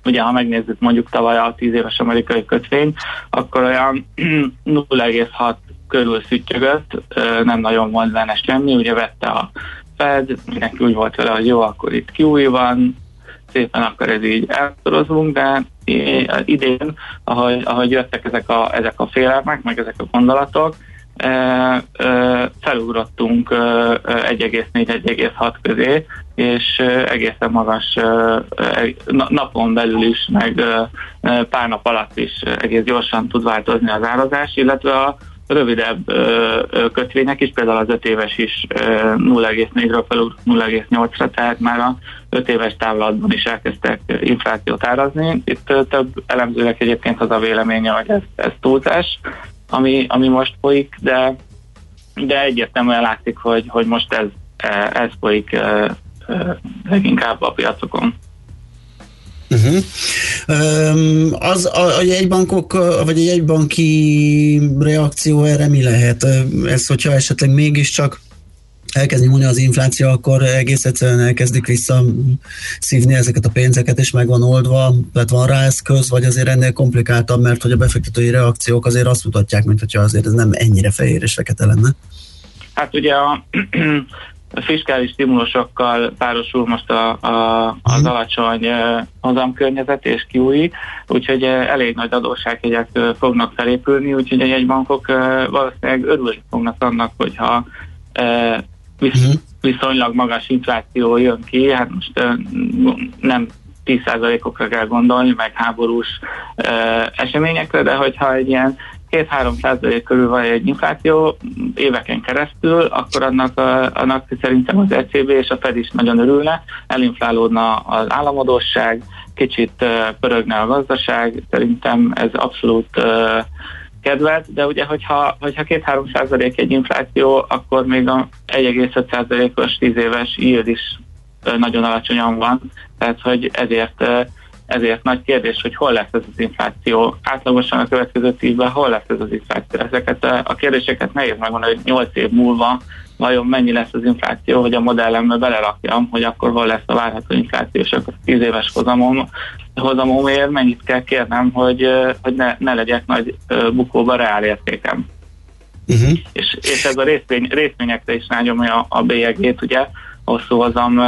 Ugye, ha megnézzük mondjuk tavaly a 10 éves amerikai kötvény, akkor olyan 0,6 körül szüttyögött, nem nagyon volt benne semmi, ugye vette a Fed, mindenki úgy volt vele, hogy jó, akkor itt QE van, szépen akkor ez így eltorozunk, de idén, ahogy, ahogy jöttek ezek a, ezek a félelmek, meg ezek a gondolatok, felugrottunk ö, ö, 1,4-1,6 közé, és egészen magas napon belül is, meg pár nap alatt is egész gyorsan tud változni az árazás, illetve a rövidebb kötvények is, például az 5 éves is ö, 0,4-ről felül 0,8-ra, tehát már a 5 éves távlatban is elkezdtek inflációt árazni. Itt több elemzőnek egyébként az a véleménye, hogy ez, ez túlzás, ami, ami most folyik, de, de egyértelműen látszik, hogy, hogy most ez, eh, ez folyik leginkább a piacokon. Uh-huh. Um, az a, a jegybankok, vagy a jegybanki reakció erre mi lehet? Ez, hogyha esetleg mégiscsak elkezd nyúlni az infláció, akkor egész egyszerűen elkezdik vissza szívni ezeket a pénzeket, és meg van oldva, tehát van rá eszköz, vagy azért ennél komplikáltabb, mert hogy a befektetői reakciók azért azt mutatják, mint hogyha azért ez nem ennyire fehér és fekete lenne. Hát ugye a, a fiskális stimulusokkal párosul most a, a, az alacsony eh, hozamkörnyezet és kiúi, úgyhogy eh, elég nagy adóssághegyek eh, fognak felépülni, úgyhogy a jegybankok eh, valószínűleg örülni fognak annak, hogyha eh, visz, viszonylag magas infláció jön ki, hát most eh, nem 10%-okra kell gondolni, meg háborús eh, eseményekre, de hogyha egy ilyen 2-3 százalék körül van egy infláció éveken keresztül, akkor annak, annak szerintem az ECB és a Fed is nagyon örülne, elinflálódna az államadóság, kicsit pörögne a gazdaság, szerintem ez abszolút kedvelt, de ugye, hogyha, hogyha 2-3 százalék egy infláció, akkor még a 1,5 százalékos 10 éves yield is nagyon alacsonyan van, tehát hogy ezért ezért nagy kérdés, hogy hol lesz ez az infláció. Átlagosan a következő évben hol lesz ez az infláció. Ezeket a, a kérdéseket nehéz megmondani, hogy 8 év múlva vajon mennyi lesz az infláció, hogy a modellembe belerakjam, hogy akkor hol lesz a várható infláció, és akkor 10 éves hozamom, hozamomért mennyit kell kérnem, hogy, ö, hogy ne, ne legyek nagy ö, bukóba reál értékem. Uh-huh. És, és ez a részvény, részvényekre is rányomja a, a bélyegét, ugye, hosszú hozam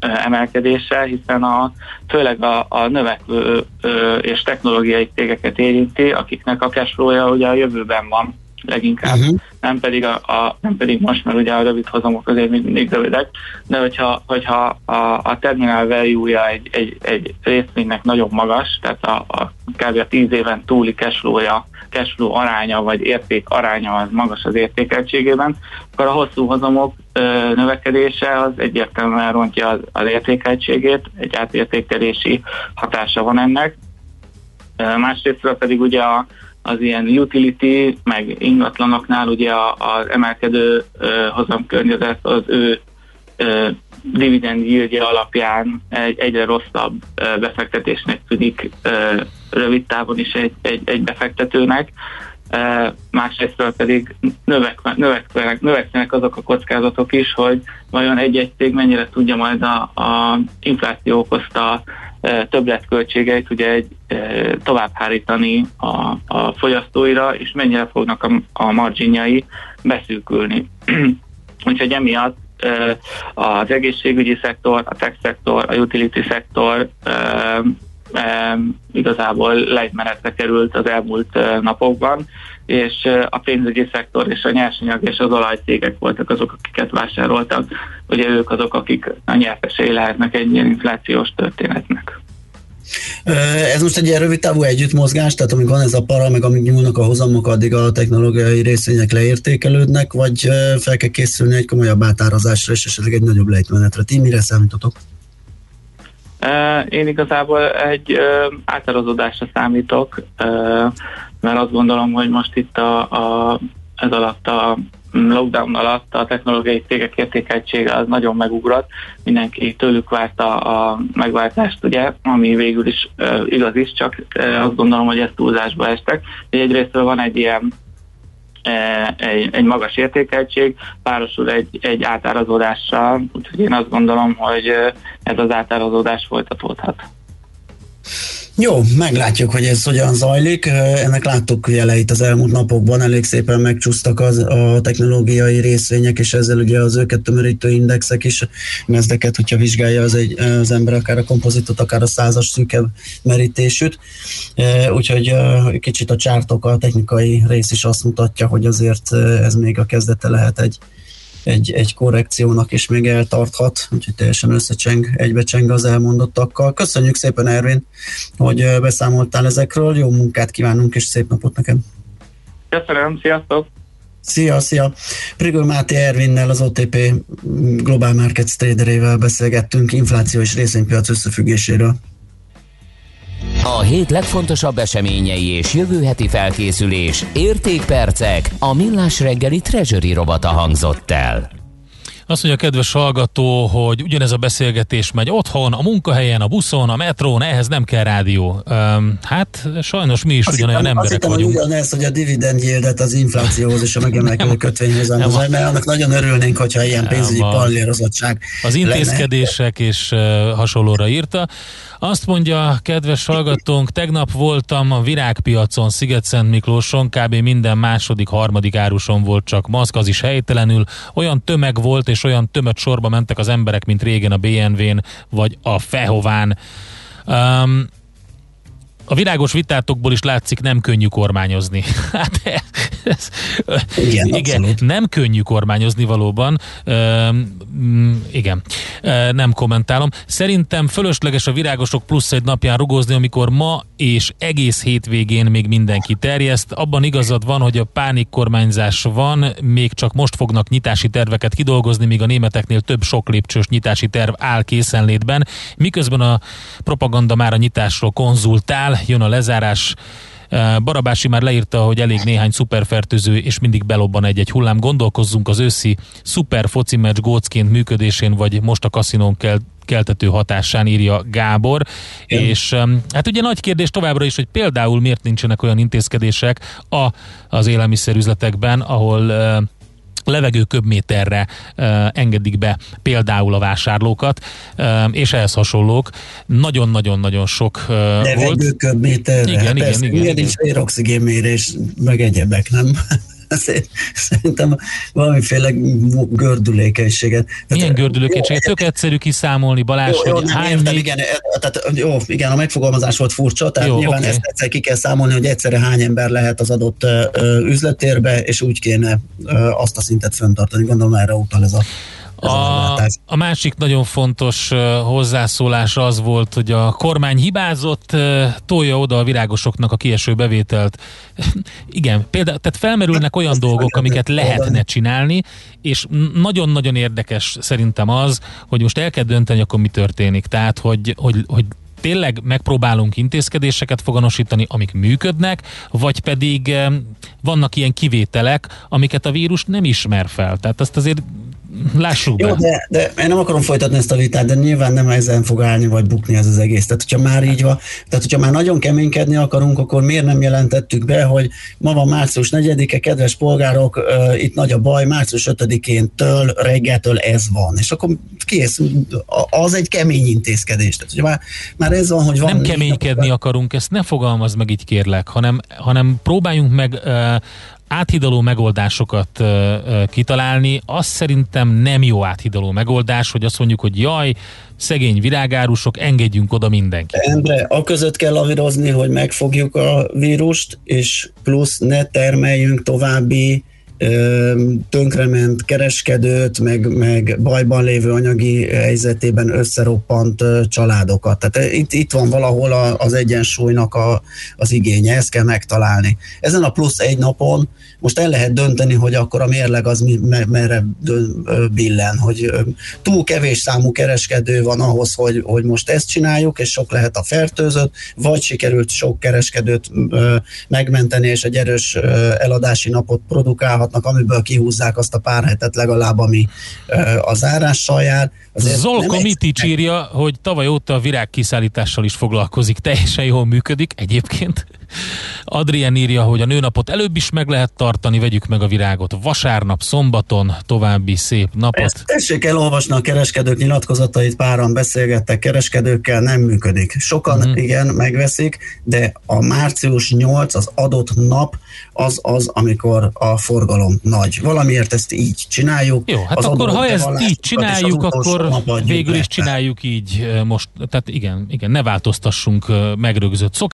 emelkedése, hiszen a, főleg a, a növekvő ö, és technológiai cégeket érinti, akiknek a cashflow-ja ugye a jövőben van leginkább, uh-huh. nem, pedig a, a, nem pedig most, mert ugye a rövid hozamok azért még mindig rövidek, de hogyha, hogyha a, a terminal value-ja egy, egy, egy részvénynek nagyon magas, tehát a, a kb. a 10 éven túli cashflow-ja, cashflow aránya vagy érték aránya az magas az értékeltségében, akkor a hosszú hozamok növekedése az egyértelműen rontja az, az értékeltségét, egy átértékelési hatása van ennek. Ö, Másrésztről pedig ugye a, az ilyen utility, meg ingatlanoknál ugye az emelkedő hozamkörnyezet az ő dividend yieldje alapján egy, egyre rosszabb befektetésnek tűnik rövid távon is egy, egy, egy befektetőnek. Másrésztről pedig növek, növekszenek, azok a kockázatok is, hogy vajon egy-egy cég mennyire tudja majd a, a infláció okozta többletköltségeit ugye egy, továbbhárítani a, a fogyasztóira, és mennyire fognak a, a marginjai beszűkülni. Úgyhogy emiatt az egészségügyi szektor, a tech szektor, a utility szektor igazából lejtmenetre került az elmúlt napokban, és a pénzügyi szektor és a nyersanyag és az olajcégek voltak azok, akiket vásároltak. Ugye ők azok, akik a nyertesei lehetnek egy ilyen inflációs történetnek. Ez most egy ilyen rövid távú együttmozgás, tehát amíg van ez a para, meg amíg nyúlnak a hozamok, addig a technológiai részvények leértékelődnek, vagy fel kell készülni egy komolyabb átárazásra, és esetleg egy nagyobb lejtmenetre. Ti mire számítotok? Én igazából egy átárazódásra számítok, mert azt gondolom, hogy most itt a, a, ez alatt a lockdown alatt a technológiai cégek értékeltsége az nagyon megugrott, mindenki tőlük várta a megváltást, ugye, ami végül is ö, igaz is, csak ö, azt gondolom, hogy ezt túlzásba estek. Egyrésztről van egy ilyen e, egy, egy magas értékeltség, párosul egy, egy átárazódással, úgyhogy én azt gondolom, hogy ez az átárazódás folytatódhat. Jó, meglátjuk, hogy ez hogyan zajlik. Ennek láttuk jeleit az elmúlt napokban, elég szépen megcsúsztak az, a technológiai részvények, és ezzel ugye az őket tömörítő indexek is, mezdeket, hogyha vizsgálja az, egy, az ember akár a kompozitot, akár a százas szűkebb merítésűt. Úgyhogy kicsit a csártok, a technikai rész is azt mutatja, hogy azért ez még a kezdete lehet egy, egy, egy korrekciónak is még eltarthat, úgyhogy teljesen összecseng, egybecseng az elmondottakkal. Köszönjük szépen Ervin, hogy beszámoltál ezekről, jó munkát kívánunk, és szép napot neked! Köszönöm, sziasztok! Szia, szia! Prigol Máté Ervinnel, az OTP Global Markets traderével beszélgettünk infláció és részvénypiac összefüggéséről. A hét legfontosabb eseményei és jövő heti felkészülés, értékpercek, a millás reggeli treasury robata hangzott el. Azt mondja a kedves hallgató, hogy ugyanez a beszélgetés megy otthon, a munkahelyen, a buszon, a metrón, ehhez nem kell rádió. Um, hát sajnos mi is Azt ugyanolyan hittem, azt emberek hittem, hogy vagyunk. ugyanez, hogy a dividend yieldet az inflációhoz és a megemelkedő kötvényhozamhoz, nem a- mert annak nagyon örülnénk, hogyha ilyen pénzügyi a- pallérozottság Az lenne. intézkedések és uh, hasonlóra írta. Azt mondja, kedves hallgatónk, tegnap voltam a virágpiacon Sziget-Szent Miklóson, kb. minden második, harmadik áruson volt csak maszk, az is helytelenül. Olyan tömeg volt, és olyan tömött sorba mentek az emberek, mint régen a BMW-n, vagy a Fehován. Um, a világos vitátokból is látszik, nem könnyű kormányozni. Hát ez, Igen, igen abszolút. nem könnyű kormányozni valóban. Üm, mm, igen, Ö, nem kommentálom. Szerintem fölösleges a virágosok plusz egy napján rugózni, amikor ma és egész hétvégén még mindenki terjeszt. Abban igazad van, hogy a pánik kormányzás van, még csak most fognak nyitási terveket kidolgozni, míg a németeknél több sok lépcsős nyitási terv áll készenlétben, miközben a propaganda már a nyitásról konzultál, jön a lezárás, Barabási már leírta, hogy elég néhány szuperfertőző, és mindig belobban egy-egy hullám. Gondolkozzunk az őszi szuper foci meccs gócként működésén, vagy most a kaszinón kell keltető hatásán, írja Gábor. Igen. És hát ugye nagy kérdés továbbra is, hogy például miért nincsenek olyan intézkedések a, az élelmiszerüzletekben, ahol uh, levegő köbméterre uh, engedik be például a vásárlókat, uh, és ehhez hasonlók. Nagyon-nagyon-nagyon sok uh, volt. Levegő köbméterre. Igen, persze, igen, igen. nincs véroxigénmérés, meg egyebek, nem? Szerint- Szerintem valamiféle gördülékenységet. Milyen gördülőkészséget? Tök egyszerű kiszámolni, Balázs, Jó, jó, hogy nem hány értem, igen, tehát, jó, igen, a megfogalmazás volt furcsa, tehát Jó, jó, nyilván okay. ezt egyszer ki kell számolni, hogy egyszerre hány ember lehet az adott üzletérbe, és úgy kéne azt a szintet föntartani. Gondolom erre utal ez a A, a másik nagyon fontos hozzászólás az volt, hogy a kormány hibázott, tolja oda a virágosoknak a kieső bevételt. Igen, például, tehát felmerülnek olyan dolgok, amiket lehetne csinálni, és nagyon-nagyon érdekes szerintem az, hogy most el kell dönteni, akkor mi történik. Tehát, hogy, hogy, hogy tényleg megpróbálunk intézkedéseket foganosítani, amik működnek, vagy pedig vannak ilyen kivételek, amiket a vírus nem ismer fel. Tehát ezt azért lássuk Jó, be. de, de én nem akarom folytatni ezt a vitát, de nyilván nem ezen fog állni vagy bukni ez az egész. Tehát, hogyha már így van, tehát, hogyha már nagyon keménykedni akarunk, akkor miért nem jelentettük be, hogy ma van március 4-e, kedves polgárok, uh, itt nagy a baj, március 5-én től, reggeltől ez van. És akkor kész, az egy kemény intézkedés. Tehát, hogyha már, már ez van, hogy van nem keménykedni akarunk, ezt ne fogalmazd meg így kérlek, hanem, hanem próbáljunk meg uh, áthidaló megoldásokat uh, uh, kitalálni. Az szerintem nem jó áthidaló megoldás, hogy azt mondjuk, hogy jaj, szegény virágárusok, engedjünk oda mindenkit. Endre, a között kell lavírozni, hogy megfogjuk a vírust, és plusz ne termeljünk további ö, tönkrement kereskedőt, meg, meg bajban lévő anyagi helyzetében összeroppant családokat. Tehát itt, itt van valahol a, az egyensúlynak a, az igénye, ezt kell megtalálni. Ezen a plusz egy napon most el lehet dönteni, hogy akkor a mérleg az merre billen, hogy túl kevés számú kereskedő van ahhoz, hogy, hogy most ezt csináljuk, és sok lehet a fertőzött, vagy sikerült sok kereskedőt megmenteni, és egy erős eladási napot produkálhatnak, amiből kihúzzák azt a pár hetet legalább, ami az zárással jár. Zolko nem Mitics írja, hogy tavaly óta a virágkiszállítással is foglalkozik, teljesen jól működik egyébként. Adrien írja, hogy a nőnapot előbb is meg lehet tartani, vegyük meg a virágot vasárnap, szombaton, további szép napot. Ezt tessék elolvasni a kereskedők nyilatkozatait, páran beszélgettek kereskedőkkel, nem működik. Sokan mm. igen, megveszik, de a március 8, az adott nap, az az, amikor a forgalom nagy. Valamiért ezt így csináljuk. Jó, hát az akkor ha ezt így csináljuk, akkor végül is csináljuk így most. Tehát igen, igen, ne változtassunk megrögzött